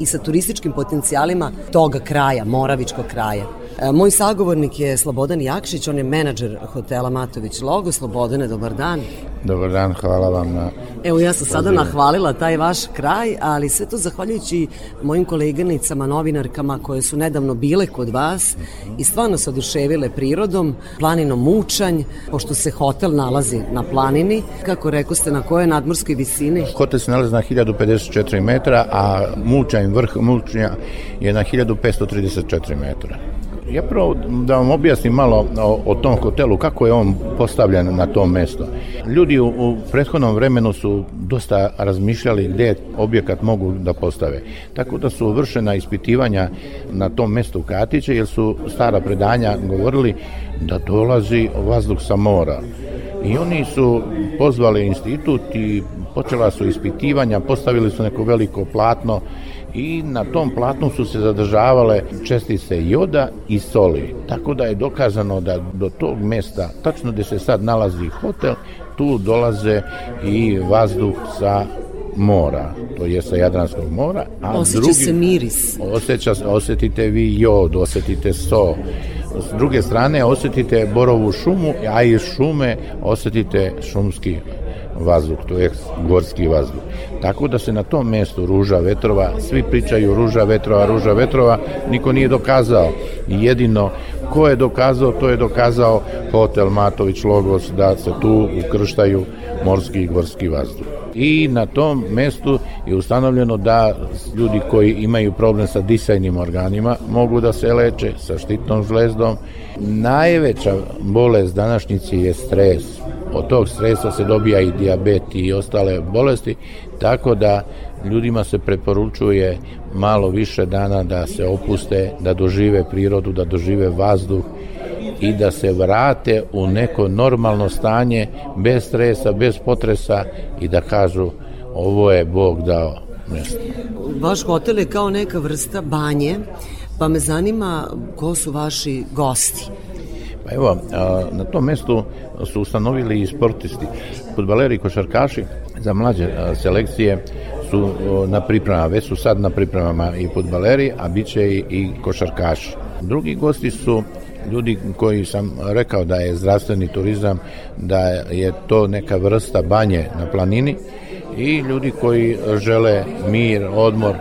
i sa turističkim potencijalima toga kraja, Moravičkog kraja. E, Moj sagovornik je Slobodan Jakšić, on je menadžer hotela Matović Logo. Slobodane, dobar dan. Dobar dan, hvala vam na... Evo ja sam sada nahvalila taj vaš kraj, ali sve to zahvaljujući mojim koleganicama, novinarkama koje su nedavno bile kod vas i stvarno se oduševile prirodom, planinom Mučanj, pošto se hotel nalazi na planini, kako rekao ste na kojoj nadmorskoj visini? Hotel se nalazi na 1054 metra, a Mučanj, vrh Mučnja je na 1534 metra. Ja prvo da vam objasnim malo o, o tom hotelu, kako je on postavljen na tom mesto. Ljudi u, u prethodnom vremenu su dosta razmišljali gdje objekat mogu da postave. Tako da su vršena ispitivanja na tom mestu Katiće, jer su stara predanja govorili da dolazi vazduh sa mora. I oni su pozvali institut i počela su ispitivanja, postavili su neko veliko platno i na tom platnu su se zadržavale čestice joda i soli. Tako da je dokazano da do tog mesta, tačno gde se sad nalazi hotel, tu dolaze i vazduh sa mora, to je sa Jadranskog mora. A Osjeća drugi, se miris. Osjeća, osetite vi jod, osetite so. S druge strane osetite borovu šumu, a iz šume osetite šumski vazduh, to je gorski vazduh. Tako da se na tom mestu ruža vetrova, svi pričaju ruža vetrova, ruža vetrova, niko nije dokazao. Jedino ko je dokazao, to je dokazao hotel Matović Logos da se tu ukrštaju morski i gorski vazduh. I na tom mestu je ustanovljeno da ljudi koji imaju problem sa disajnim organima mogu da se leče sa štitnom žlezdom. Najveća bolest današnjici je stres. Od tog stresa se dobija i diabet i ostale bolesti, tako da ljudima se preporučuje malo više dana da se opuste, da dožive prirodu, da dožive vazduh i da se vrate u neko normalno stanje bez stresa, bez potresa i da kažu ovo je Bog dao mesto. Vaš hotel je kao neka vrsta banje, pa me zanima ko su vaši gosti. Pa evo, na tom mestu su ustanovili i sportisti, futbaleri i košarkaši za mlađe selekcije su na pripremama, već su sad na pripremama i futbaleri, a bit će i, i košarkaši. Drugi gosti su ljudi koji sam rekao da je zdravstveni turizam, da je to neka vrsta banje na planini i ljudi koji žele mir, odmor,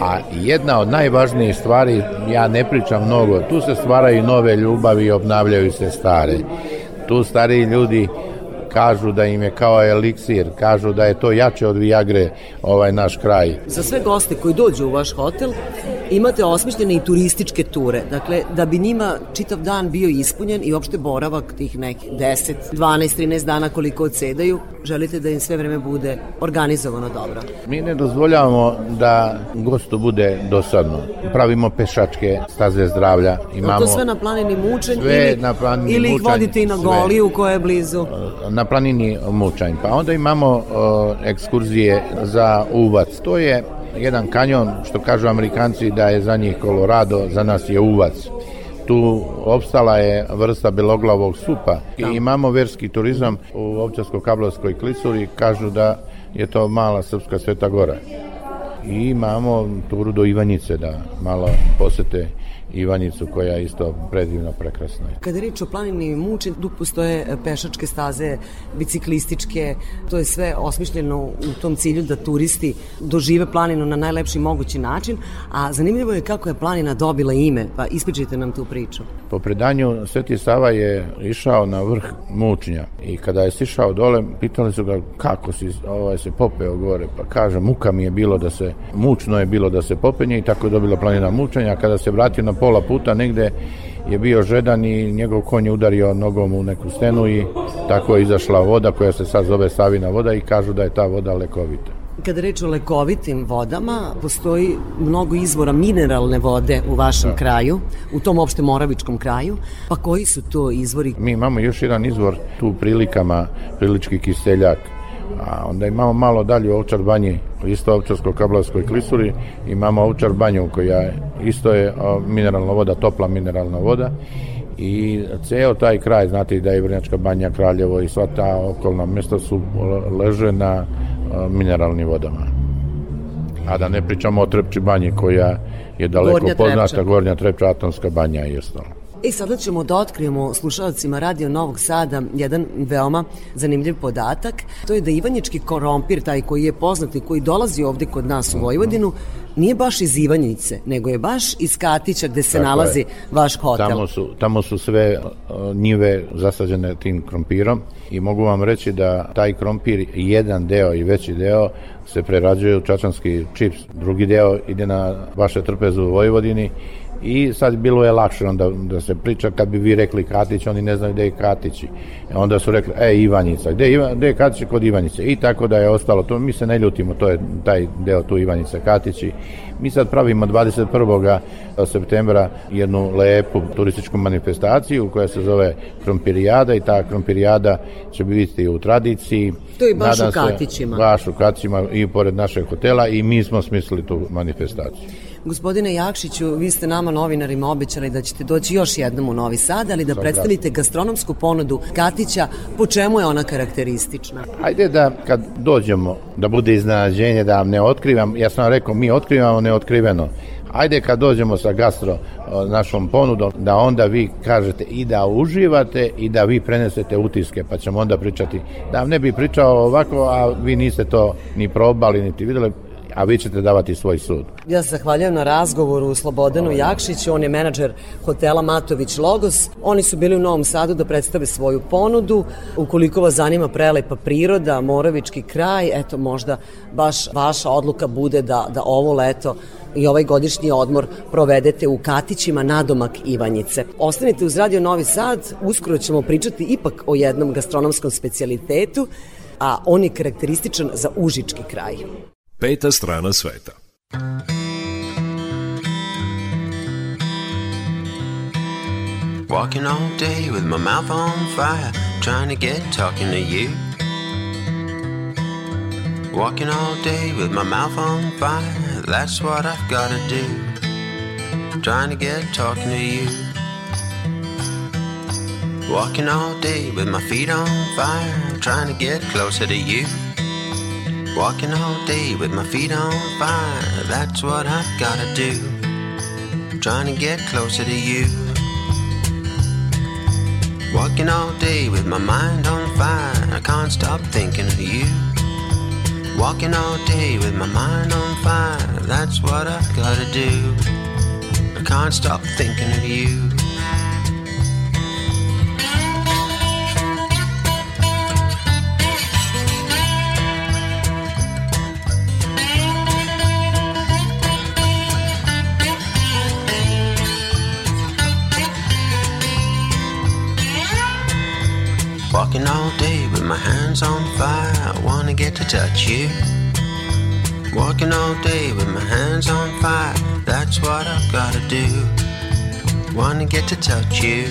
a jedna od najvažnijih stvari, ja ne pričam mnogo, tu se stvaraju nove ljubavi i obnavljaju se stare. Tu stariji ljudi kažu da im je kao eliksir, kažu da je to jače od Viagre ovaj naš kraj. Za sve goste koji dođu u vaš hotel imate osmišljene i turističke ture, dakle da bi njima čitav dan bio ispunjen i opšte boravak tih nekih 10, 12, 13 dana koliko odsedaju, želite da im sve vreme bude organizovano dobro. Mi ne dozvoljavamo da gostu bude dosadno. Pravimo pešačke staze zdravlja. Imamo to sve na planini mučenj ili, na planini ili ih vodite i na Goliju koja je blizu? Na planini mučanj. Pa onda imamo uh, ekskurzije za uvac. To je jedan kanjon, što kažu amerikanci da je za njih Colorado, za nas je uvac. Tu opstala je vrsta beloglavog supa i da. imamo verski turizam u Ovčarsko-Kablovskoj klisuri, kažu da je to mala srpska sveta gora. I imamo turu do Ivanjice da malo posete Ivanjicu koja je isto predivno prekrasna. Kada je reč o planini Muče, tu postoje pešačke staze, biciklističke, to je sve osmišljeno u tom cilju da turisti dožive planinu na najlepši mogući način, a zanimljivo je kako je planina dobila ime, pa ispričajte nam tu priču. Po predanju Sveti Sava je išao na vrh Mučnja i kada je sišao dole, pitali su ga kako si ovaj, se popeo gore, pa kaže muka mi je bilo da se, mučno je bilo da se popenje i tako je dobila planina Mučanja, kada se vratio na pola puta negde je bio žedan i njegov konj je udario nogom u neku stenu i tako je izašla voda koja se sad zove Savina voda i kažu da je ta voda lekovita. Kada reč o lekovitim vodama, postoji mnogo izvora mineralne vode u vašem da. kraju, u tom opšte moravičkom kraju, pa koji su to izvori? Mi imamo još jedan izvor tu prilikama, prilički kiseljak, A onda imamo malo dalje u Ovčar banji, isto Ovčarsko-Kablavskoj klisuri, imamo Ovčar banju koja isto je mineralna voda, topla mineralna voda i ceo taj kraj, znate da je Vrnjačka banja, Kraljevo i sva ta okolna mesta su leže na mineralnim vodama. A da ne pričamo o Trepči banji koja je daleko Gornja poznata, Trepča. Gornja Trepča, Atomska banja i ostalo. I e, sada ćemo da otkrijemo slušalcima Radio Novog Sada jedan veoma zanimljiv podatak. To je da Ivanjički korompir, taj koji je poznat i koji dolazi ovde kod nas u Vojvodinu, nije baš iz Ivanjice, nego je baš iz Katića gde se Tako nalazi je. vaš hotel. Tamo su, tamo su sve njive zasađene tim krompirom i mogu vam reći da taj krompir, jedan deo i veći deo, se prerađuje u čačanski čips. Drugi deo ide na vaše trpezu u Vojvodini i sad bilo je lakše onda da se priča kad bi vi rekli Katić, oni ne znaju gde je Katić. E onda su rekli, e, Ivanjica, gde je, gde je Katić kod Ivanjice? I tako da je ostalo to, mi se ne ljutimo, to je taj deo tu Ivanjica Katići. Mi sad pravimo 21. septembra jednu lepu turističku manifestaciju koja se zove Krompirijada i ta Krompirijada će biti u tradiciji. To je baš Nadam u Katićima. baš u Katićima i pored našeg hotela i mi smo smislili tu manifestaciju. Gospodine Jakšiću, vi ste nama novinarima obećali da ćete doći još jednom u Novi Sad, ali da predstavite gastronomsku ponudu Katića, po čemu je ona karakteristična? Ajde da kad dođemo, da bude iznenađenje, da vam ne otkrivam, ja sam vam rekao, mi otkrivamo neotkriveno. Ajde kad dođemo sa gastro našom ponudom, da onda vi kažete i da uživate i da vi prenesete utiske, pa ćemo onda pričati. Da vam ne bi pričao ovako, a vi niste to ni probali, niti videli, a vi ćete davati svoj sud. Ja se zahvaljujem na razgovoru Slobodanu Jakšiću, on je menadžer hotela Matović Logos. Oni su bili u Novom Sadu da predstave svoju ponudu. Ukoliko vas zanima prelepa priroda, Moravički kraj, eto možda baš vaša odluka bude da, da ovo leto i ovaj godišnji odmor provedete u Katićima nadomak Ivanjice. Ostanite uz Radio Novi Sad, uskoro ćemo pričati ipak o jednom gastronomskom specijalitetu, a on je karakterističan za Užički kraj. Peta strana sveta. Walking all day with my mouth on fire, trying to get talking to you. Walking all day with my mouth on fire, that's what I've gotta do. Trying to get talking to you. Walking all day with my feet on fire, trying to get closer to you. Walking all day with my feet on fire, that's what I've gotta do. Trying to get closer to you. Walking all day with my mind on fire, I can't stop thinking of you. Walking all day with my mind on fire, that's what I've gotta do. I can't stop thinking of you. Walking all day with my hands on fire, I wanna get to touch you. Walking all day with my hands on fire, that's what I've gotta do. Wanna get to touch you.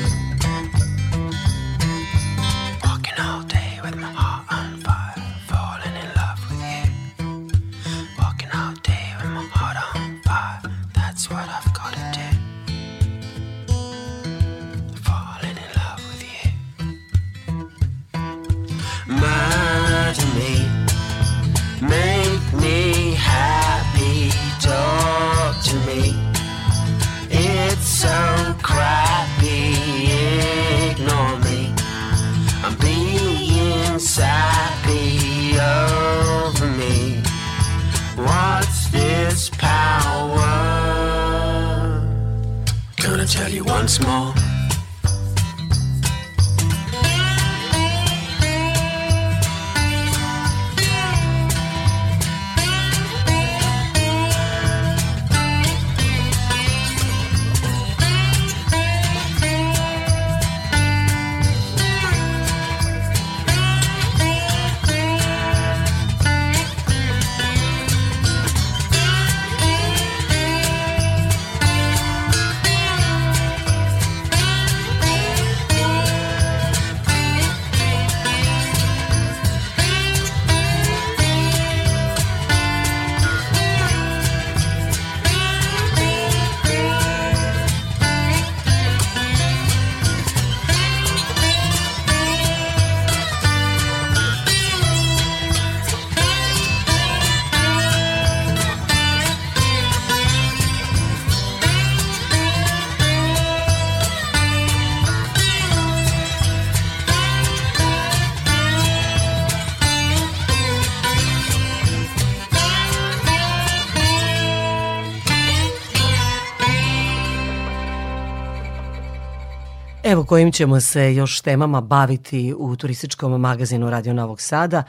Kojim ćemo se još temama baviti u turističkom magazinu Radio Novog Sada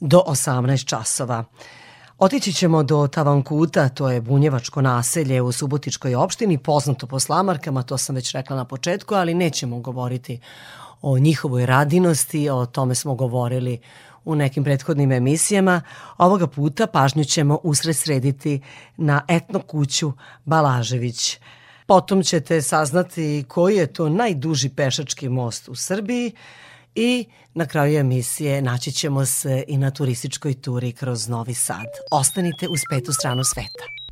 do 18 časova. Otići ćemo do Tavankuta, to je bunjevačko naselje u Subotičkoj opštini, poznato po slamarkama, to sam već rekla na početku, ali nećemo govoriti o njihovoj radinosti, o tome smo govorili u nekim prethodnim emisijama. Ovoga puta pažnju ćemo usred srediti na etno kuću Balažević. Potom ćete saznati koji je to najduži pešački most u Srbiji i na kraju emisije naći ćemo se i na turističkoj turi kroz Novi Sad. Ostanite uz petu stranu sveta.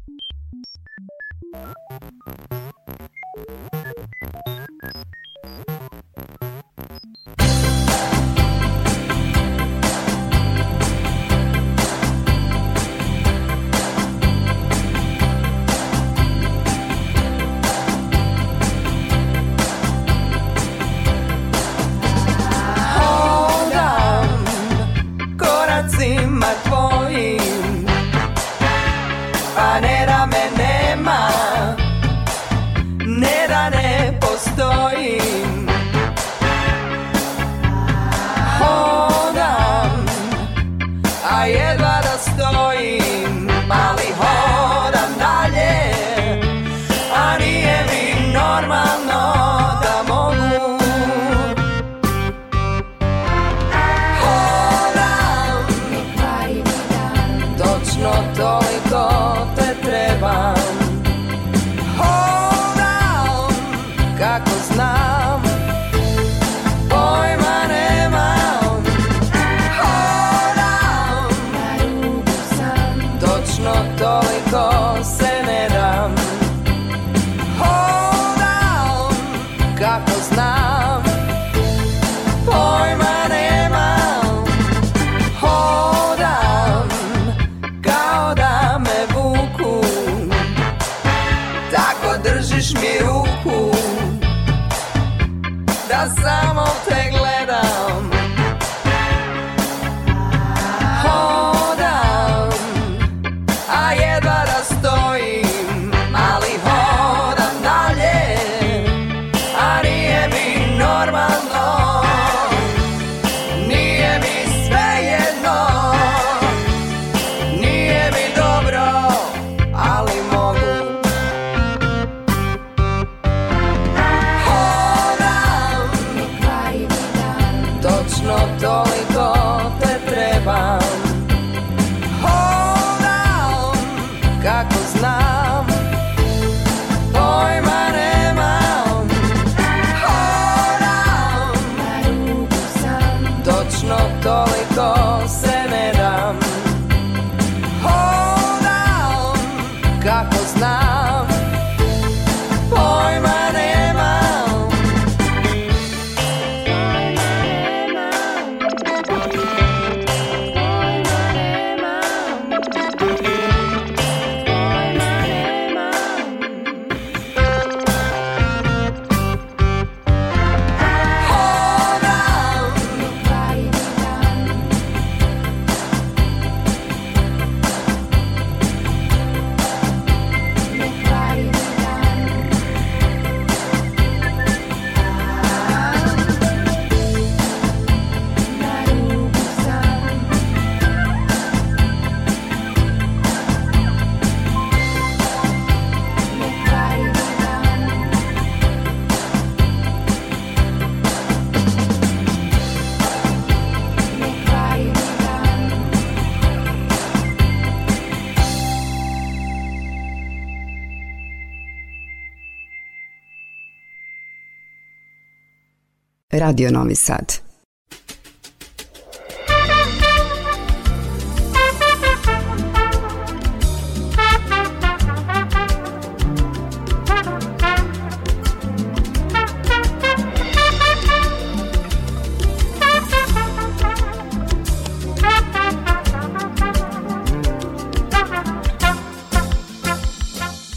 Radio Novi Sad.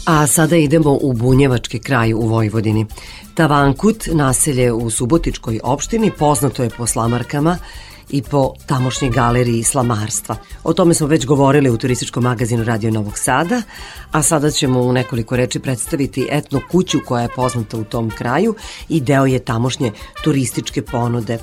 A sada idemo u Bunjevački kraj u Vojvodini. Tavankut, naselje u Subotičkoj opštini, poznato je po slamarkama i po tamošnjoj galeriji slamarstva. O tome smo već govorili u turističkom magazinu Radio Novog Sada, a sada ćemo u nekoliko reči predstaviti etno kuću koja je poznata u tom kraju i deo je tamošnje turističke ponude.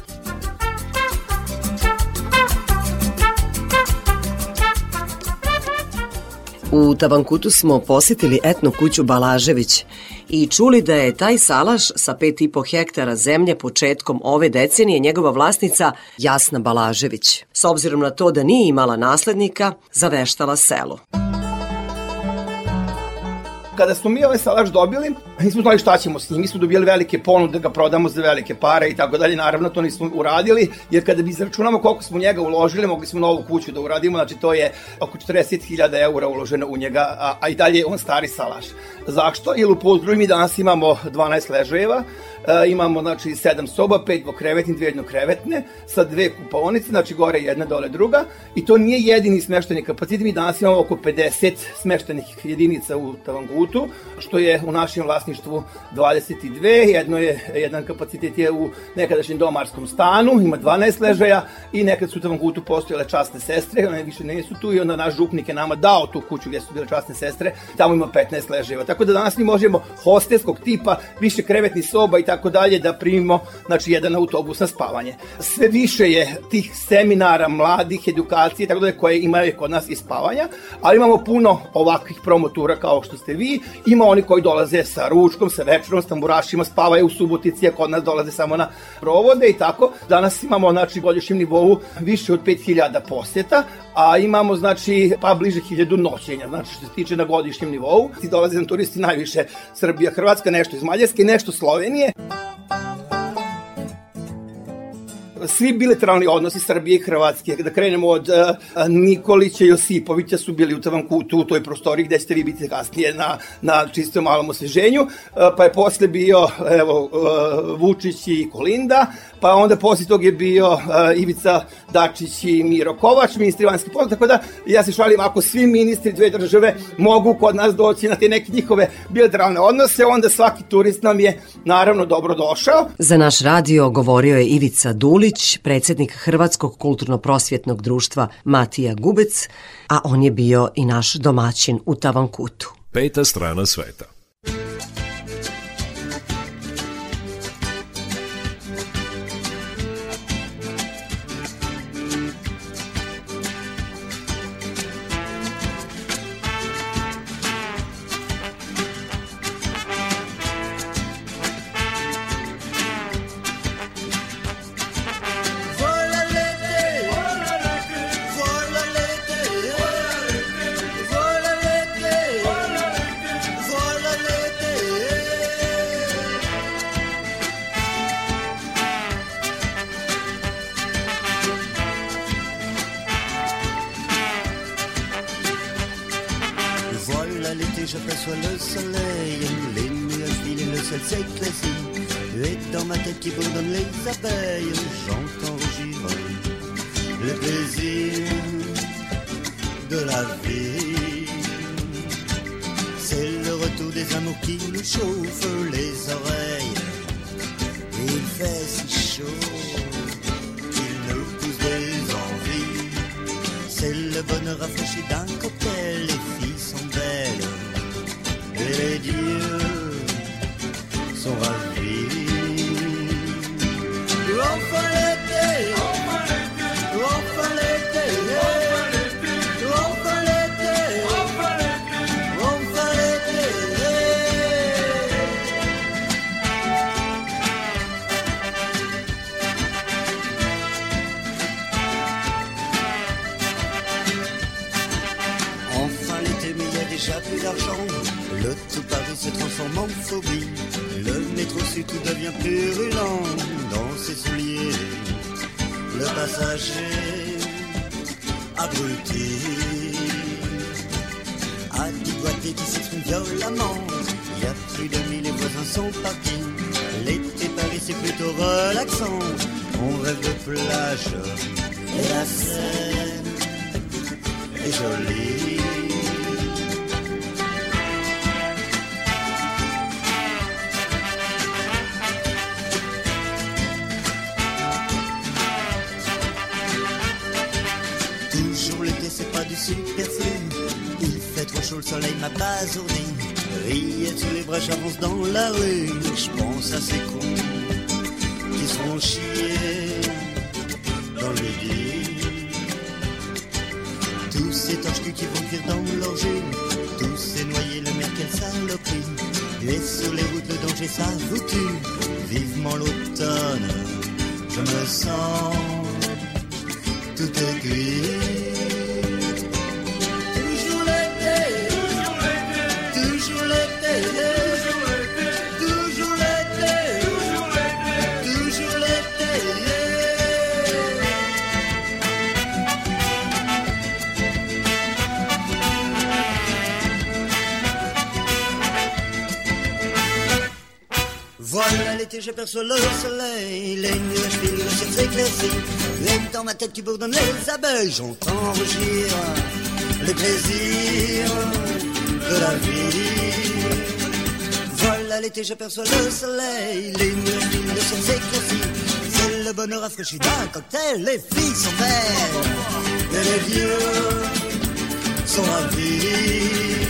U Tabankutu smo posetili etno kuću Balažević i čuli da je taj salaš sa 5,5 hektara zemlje početkom ove decenije njegova vlasnica Jasna Balažević. S obzirom na to da nije imala naslednika, zaveštala selo. Kada smo mi ovaj salaš dobili, nismo znali šta ćemo s njim. Mi smo dobili velike ponude da ga prodamo za velike pare i tako dalje. Naravno, to nismo uradili, jer kada bi izračunamo koliko smo njega uložili, mogli smo novu kuću da uradimo, znači to je oko 40.000 eura uloženo u njega, a, a i dalje je on stari salaš. Zašto? Jer u Pozdruju mi danas imamo 12 ležajeva, E, imamo znači 7 soba, 5 dvokrevetne, dvije jednokrevetne, sa dve kupaonice, znači gore jedna, dole druga, i to nije jedini smešteni kapacitet, mi danas imamo oko 50 smeštenih jedinica u Tavangutu, što je u našem vlasništvu 22, jedno je, jedan kapacitet je u nekadašnjem domarskom stanu, ima 12 ležaja i nekad su u Tavangutu postojale časne sestre, one više nisu tu i onda naš župnik je nama dao tu kuću gdje su bile časne sestre, tamo ima 15 ležajeva. Tako da danas mi možemo hostelskog tipa, više krevetni soba i tako dalje da primimo znači jedan autobus na spavanje. Sve više je tih seminara, mladih, edukacije tako dalje koje imaju kod nas i spavanja, ali imamo puno ovakvih promotura kao što ste vi. Ima oni koji dolaze sa ručkom, sa večerom, s tamburašima, spavaju u Subotici, a kod nas dolaze samo na provode i tako. Danas imamo znači godišnjem nivou više od 5000 poseta, a imamo znači pa bliže 1000 noćenja, znači što se tiče na godišnjem nivou. Ti dolaze nam turisti najviše Srbija, Hrvatska, nešto iz Mađarske, nešto Slovenije svi bilateralni odnosi Srbije i Hrvatske, da krenemo od uh, Nikolića i Josipovića su bili u Tavankutu, u toj prostori gde ćete vi biti kasnije na, na čistom malom osveženju, uh, pa je posle bio evo, uh, Vučić i Kolinda, pa onda posle tog je bio uh, Ivica Dačić i Miro Kovač, ministri vanjskih poslova, tako da ja se šalim, ako svi ministri dve države mogu kod nas doći na te neke njihove bilateralne odnose, onda svaki turist nam je naravno dobro došao. Za naš radio govorio je Ivica Dulić, predsednik Hrvatskog kulturno-prosvjetnog društva Matija Gubec, a on je bio i naš domaćin u Tavankutu. Peta strana sveta. sur le soleil, les nuages finissent le ciel s'éclaircit. L'aime dans ma tête qui bourdonne les abeilles, j'entends rougir les plaisirs de la vie. Voilà l'été, j'aperçois le soleil, les nuages finissent le ciel s'éclaircit. C'est le bonheur rafraîchi d'un cocktail, les filles sont belles, et les vieux sont ravis.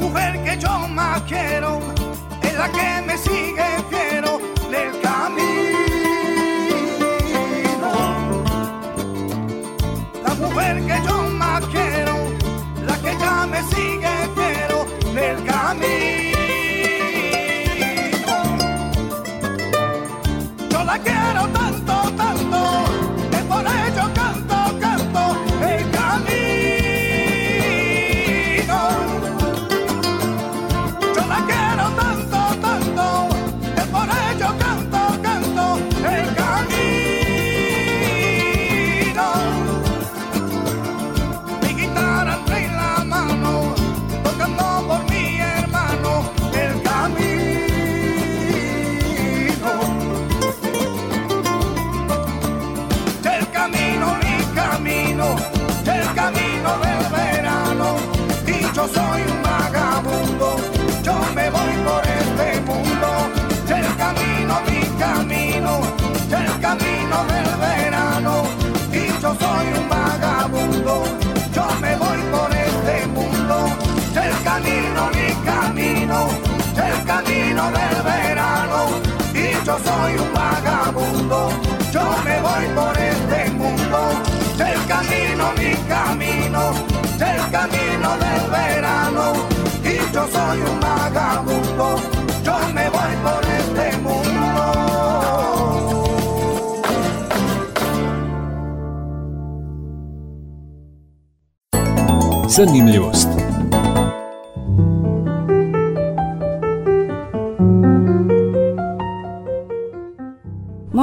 mujer que yo más quiero es la que me sigue soy un vagabundo, yo me voy por este mundo, el camino, mi camino, el camino del verano, y yo soy un vagabundo, yo me voy por este mundo. Zanimljivost.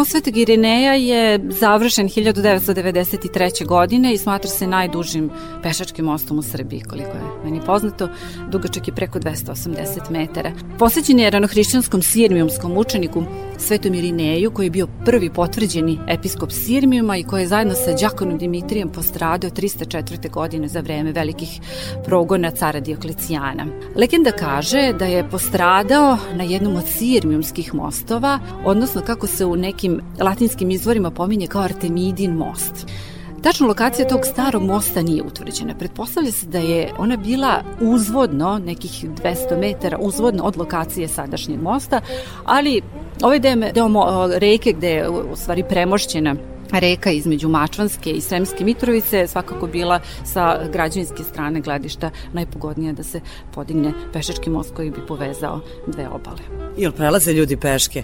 Most Svetog Irineja je završen 1993. godine i smatra se najdužim pešačkim mostom u Srbiji, koliko je meni poznato. Dugačak je preko 280 metara. Posvećen je ranohrišćanskom sirmijumskom učeniku Svetom Irineju, koji je bio prvi potvrđeni episkop Sirmijuma i koji je zajedno sa Đakonom Dimitrijem postradao 304. godine za vreme velikih progona cara Dioklecijana. Legenda kaže da je postradao na jednom od Sirmijumskih mostova, odnosno kako se u nekim latinskim izvorima pominje kao Artemidin most. Tačna lokacija tog starog mosta nije utvrđena. Pretpostavlja se da je ona bila uzvodno, nekih 200 metara uzvodno od lokacije sadašnjeg mosta, ali ovaj deo, deo reke gde je u stvari premošćena reka između Mačvanske i Sremske Mitrovice svakako bila sa građevinske strane gledišta najpogodnija da se podigne pešački most koji bi povezao dve obale. Jel prelaze ljudi peške?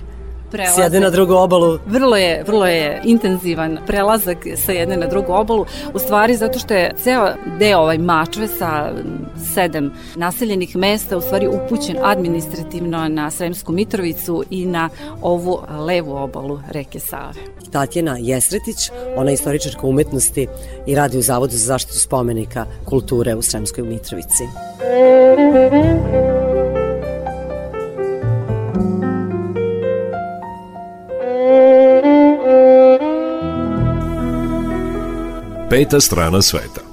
Prelaze. S jedne na drugu obalu. Vrlo je, vrlo je intenzivan prelazak sa jedne na drugu obalu, u stvari zato što je ceo deo ovaj Mačve sa sedam naseljenih mesta u stvari upućen administrativno na Sremsku Mitrovicu i na ovu levu obalu reke Save. Tatjana Jesretić, ona je istoričarka umetnosti i radi u Zavodu za zaštitu spomenika kulture u Sremskoj Mitrovici. 5 5 5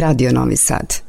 Radio Novi Sad.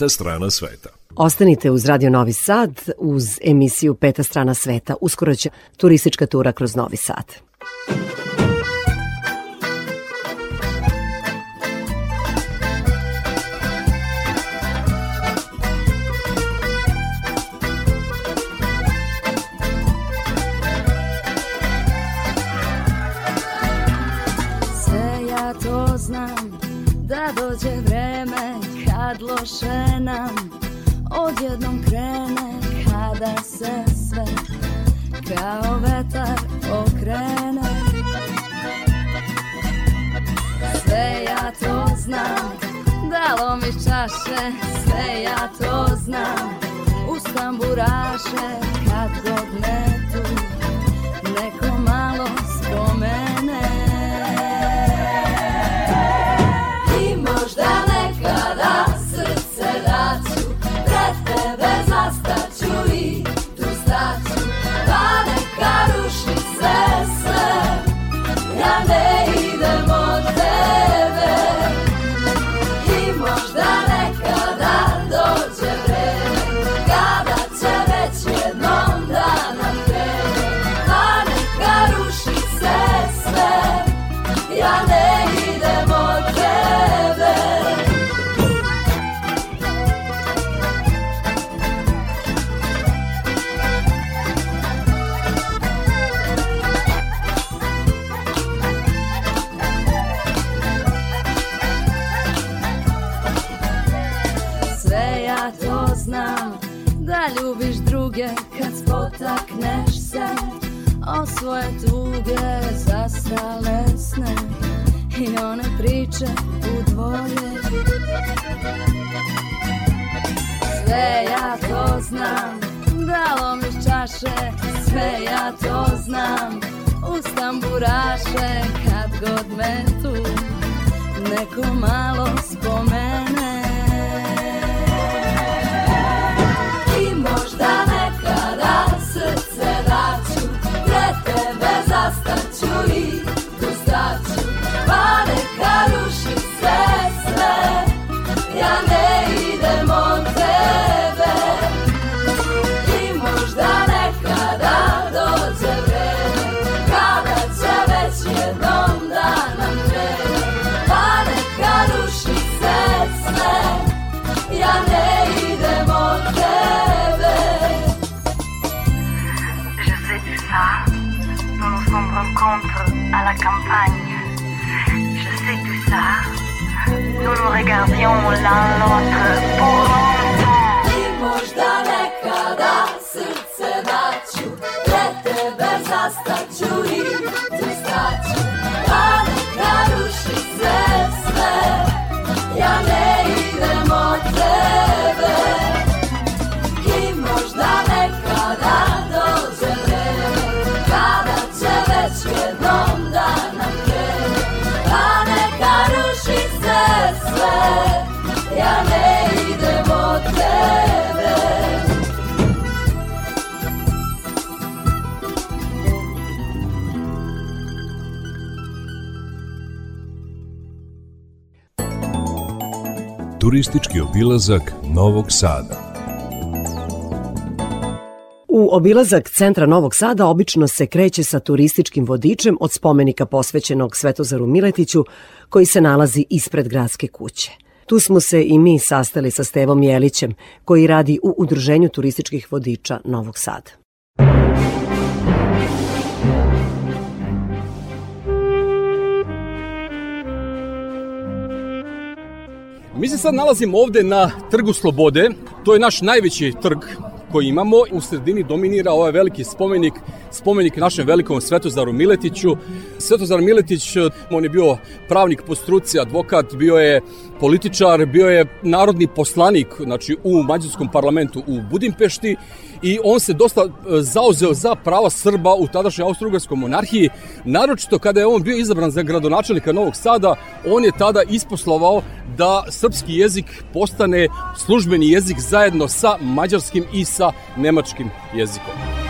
Peta strana sveta. Ostanite uz Radio Novi Sad uz emisiju Peta strana sveta. Uskoro će turistička tura kroz Novi Sad. Loše nam Odjednom krene kada se sve Kao vetar okrene. Sve ja to znam Da lomiš čaše Sve ja to znam. Uz tamburaše Kad god me tu Neko malo spomene ljubiš druge kad spotakneš se O svoje tuge zastale sne I one priče u dvoje Sve ja to znam Da lomiš čaše Sve ja to znam Uz tamburaše Kad god me tu Neko malo spomene Nous regardions l'un l'autre pour longtemps. I možda nekada srce daću Pred tebe zastaću i tu staću Pa neka sve Ja ne idem od Ja ne idem od tebe Turistički obilazak Novog Sada. Obilazak centra Novog Sada obično se kreće sa turističkim vodičem od spomenika posvećenog Svetozaru Miletiću koji se nalazi ispred gradske kuće. Tu smo se i mi sastali sa Stevom Jelićem koji radi u Udruženju turističkih vodiča Novog Sada. Mi se sad nalazimo ovde na Trgu Slobode. To je naš najveći trg koji imamo. U sredini dominira ovaj veliki spomenik, spomenik našem velikom Svetozaru Miletiću. Svetozar Miletić, on je bio pravnik po struci, advokat, bio je političar, bio je narodni poslanik znači, u mađarskom parlamentu u Budimpešti i on se dosta e, zauzeo za prava Srba u tadašnjoj Austro-Ugarskoj monarhiji. Naročito kada je on bio izabran za gradonačelnika Novog Sada, on je tada isposlovao da srpski jezik postane službeni jezik zajedno sa mađarskim i sa nemačkim jezikom.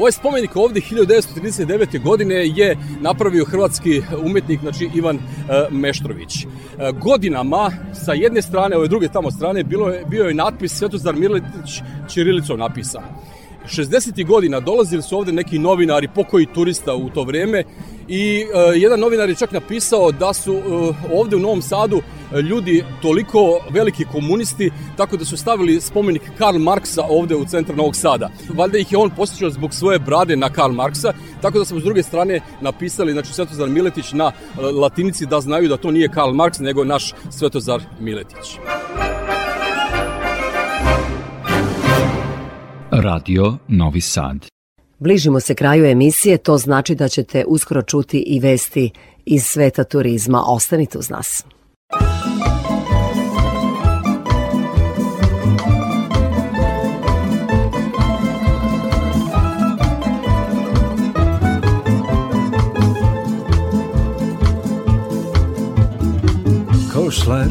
Ovaj spomenik ovde 1939. godine je napravio hrvatski umetnik, znači Ivan e, Meštrović. E, godinama sa jedne strane, ove druge tamo strane, bilo je, bio je natpis Svetozar Miletić Čirilicom napisan. 60. godina dolazili su ovde neki novinari, pokoji turista u to vreme i e, jedan novinar je čak napisao da su e, ovde u Novom Sadu e, ljudi toliko veliki komunisti tako da su stavili spomenik Karl Marksa ovde u centar Novog Sada. Valjda ih je on posjećao zbog svoje brade na Karl Marksa, tako da smo s druge strane napisali, znači Svetozar Miletić na latinici da znaju da to nije Karl Marks, nego naš Svetozar Miletić. Radio Novi Sad. Bližimo se kraju emisije, to znači da ćete uskoro čuti i vesti iz sveta turizma. Ostanite uz nas. Kao šler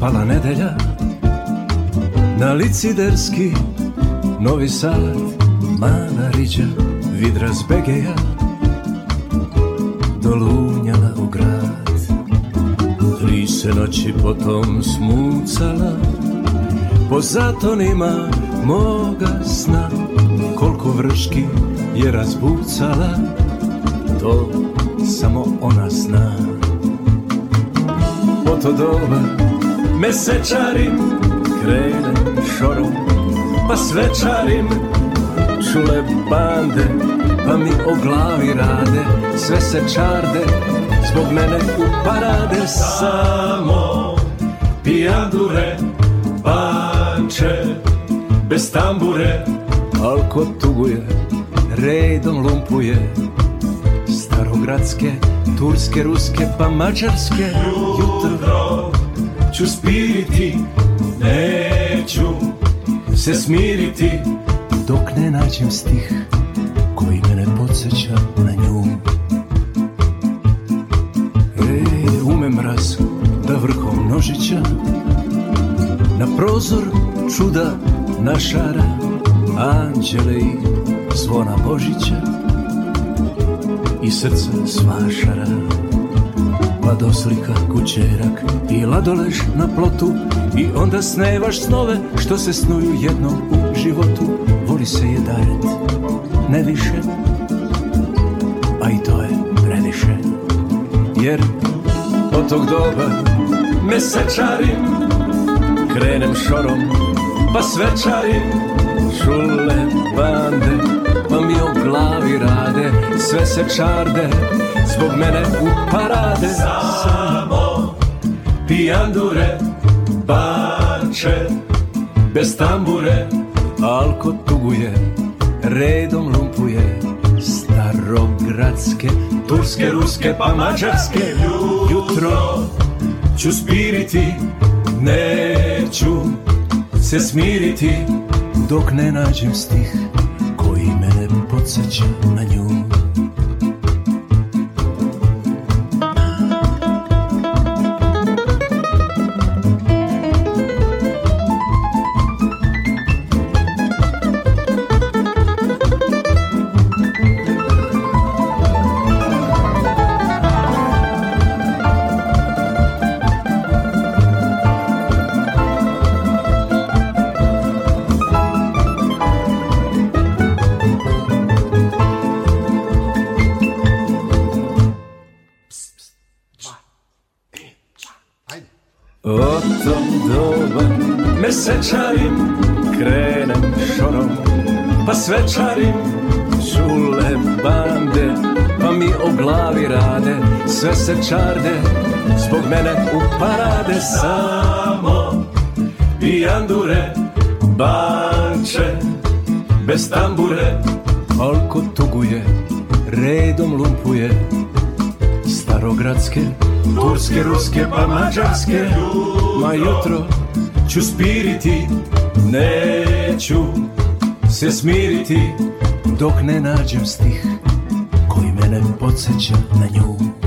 pala nedelja Na liciderski Novi Sad Manarića Vidra Zbegeja Dolunjala u grad. Tri se noći potom smucala Po zatonima moga sna Koliko vrški je razbucala To samo ona zna. Po to doba mesečarim Krenem šorom pa svečarim. Čule bande pa mi o glavi rade. Sve se čarde zbog mene u parade. Samo pijandure, banče, bez tambure. Alko tuguje, redom lumpuje. Starogradske, turske, ruske pa mađarske. Jutro ću spiriti, neću se smiriti. Dok ne nađem stih koji mene podsjeća na nju. Ej, ume mraz da vrhom nožića Na prozor čuda našara Anđele i zvona Božića I srce svašara Pa doslika kućerak. I ladolež na plotu I onda snevaš snove što se snuju jednom u životu. Voli se je daret, ne više A i to je previše. Jer od tog doba mesečarim Krenem šorom pa svečarim. Šule bande pa mi o glavi rade Sve se čarde zbog mene u parade. Samo pijandure, banče, bez tambure. Alko tuguje, redom lumpuje Starogradske, turske, ruske pa mađarske. Jutro ću spiriti, neću se smiriti. Dok ne nađem stih koji mene podsjeća na nju glavi rade, sve se čarde, zbog mene u parade samo, pijandure, banče, bez tambure, alko tuguje, redom lumpuje, starogradske, turske, ruske pa mađarske. Ma jutro ću spiriti, neću se smiriti Dok ne nađem stih mene podsjeća na nju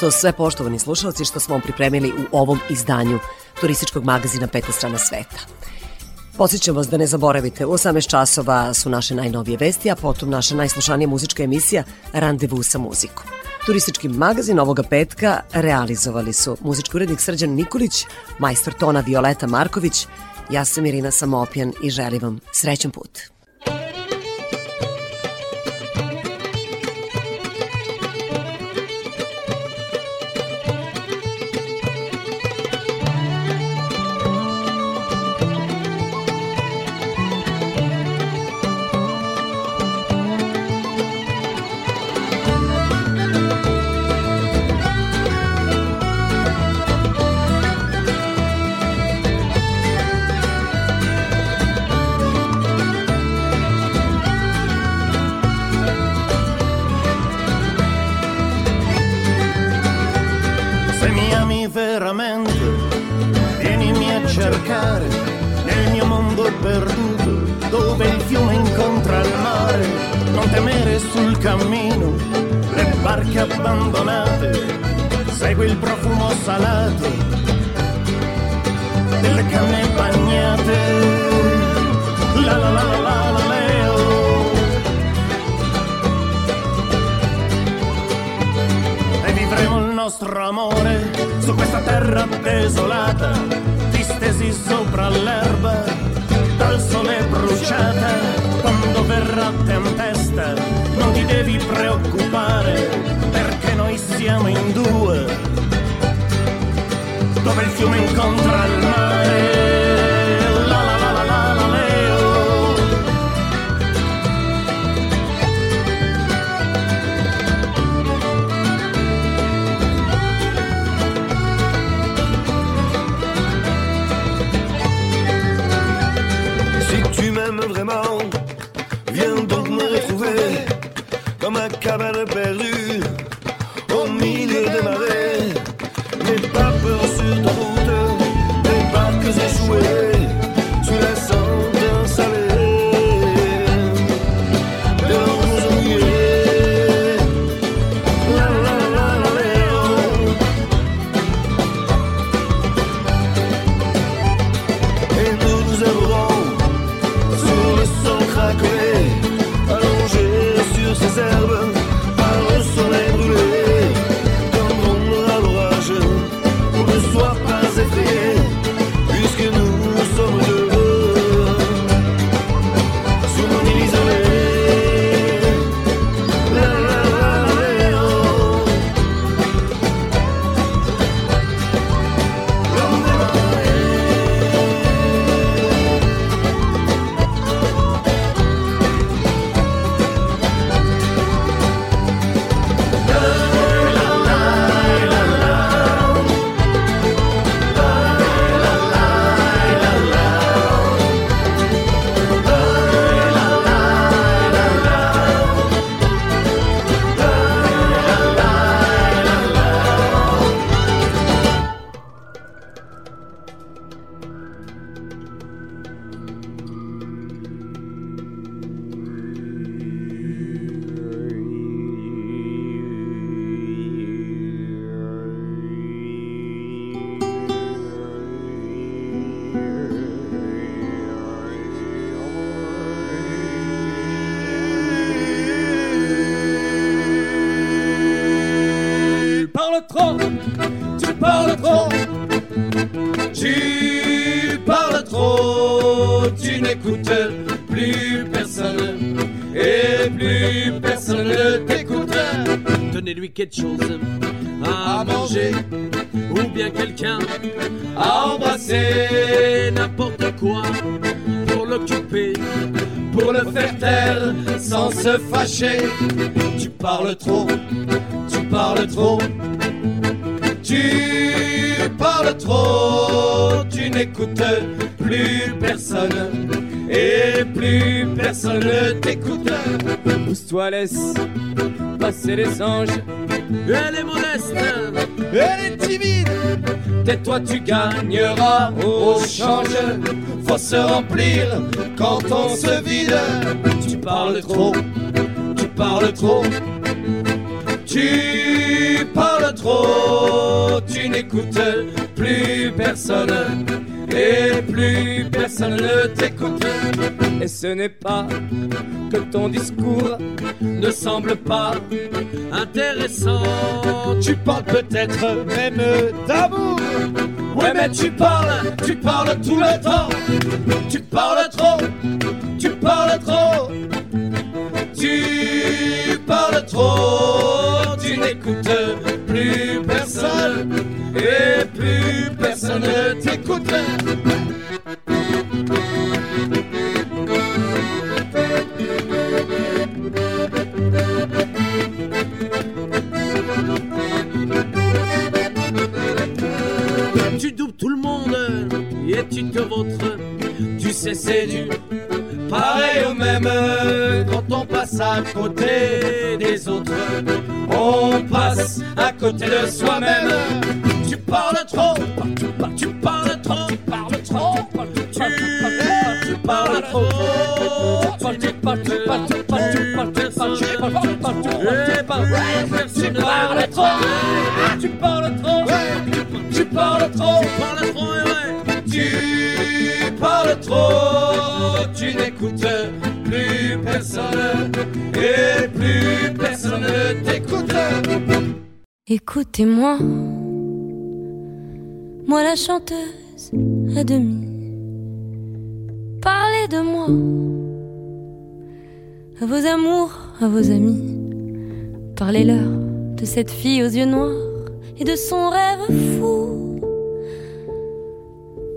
to sve poštovani slušalci što smo vam pripremili u ovom izdanju turističkog magazina 15 strana sveta. Posjećam vas da ne zaboravite, u 18 časova su naše najnovije vesti, a potom naša najslušanija muzička emisija Randevu sa muzikom. Turistički magazin ovoga petka realizovali su muzički urednik Srđan Nikolić, majstor tona Violeta Marković, ja sam Irina Samopjan i želim vam srećan put. Fâcher. Tu parles trop, tu parles trop, tu parles trop, tu n'écoutes plus personne et plus personne ne t'écoute. Pousse-toi, laisse passer les anges. Elle est modeste, elle est timide. Tais-toi, tu gagneras au change. Faut se remplir quand on se vide. Tu parles trop, trop. Tu parles trop, tu n'écoutes plus personne et plus personne ne t'écoute. Et ce n'est pas que ton discours ne semble pas intéressant. Tu parles peut-être même d'amour. Ouais, mais tu parles, tu parles tout le temps. et plus personne ne t'écouterait. Moi la chanteuse à demi. Parlez de moi, à vos amours, à vos amis. Parlez-leur de cette fille aux yeux noirs et de son rêve fou.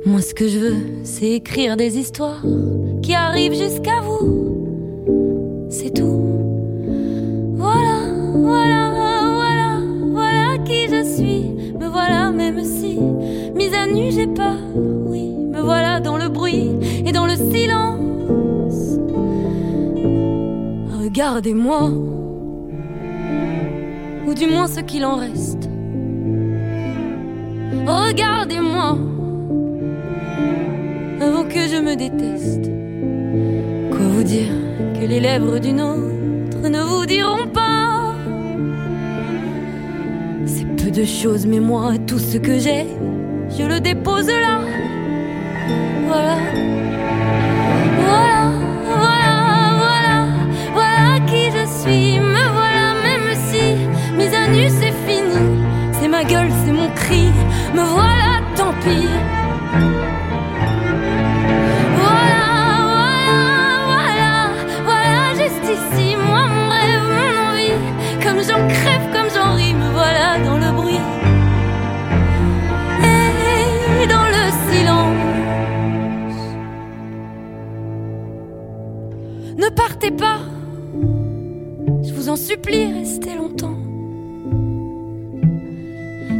Moi, ce que je veux, c'est écrire des histoires qui arrivent jusqu'à vous. Mise à nu, j'ai peur. Oui, me voilà dans le bruit et dans le silence. Regardez-moi, ou du moins ce qu'il en reste. Regardez-moi avant que je me déteste. Quoi vous dire que les lèvres d'une autre ne vous diront pas? C'est peu de choses, mais moi, tout ce que j'ai, je le dépose là. Voilà. Voilà, voilà, voilà, voilà qui je suis. Me voilà, même si mise à nu, c'est fini. C'est ma gueule, c'est mon cri. Me voilà, tant pis. Supplie, restez longtemps.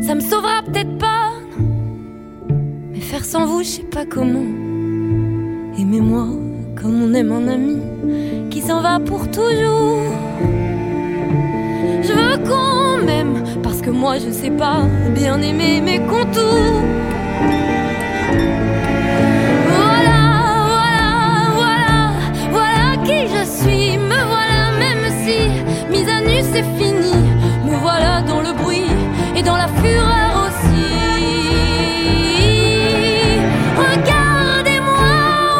Ça me sauvera peut-être pas. Mais faire sans vous, je sais pas comment. Aimez-moi comme on aime un ami qui s'en va pour toujours. Je veux qu'on m'aime parce que moi je sais pas bien aimer mes contours. dans la fureur aussi. Regardez-moi,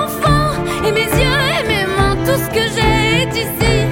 enfant, et mes yeux et mes mains, tout ce que j'ai est ici.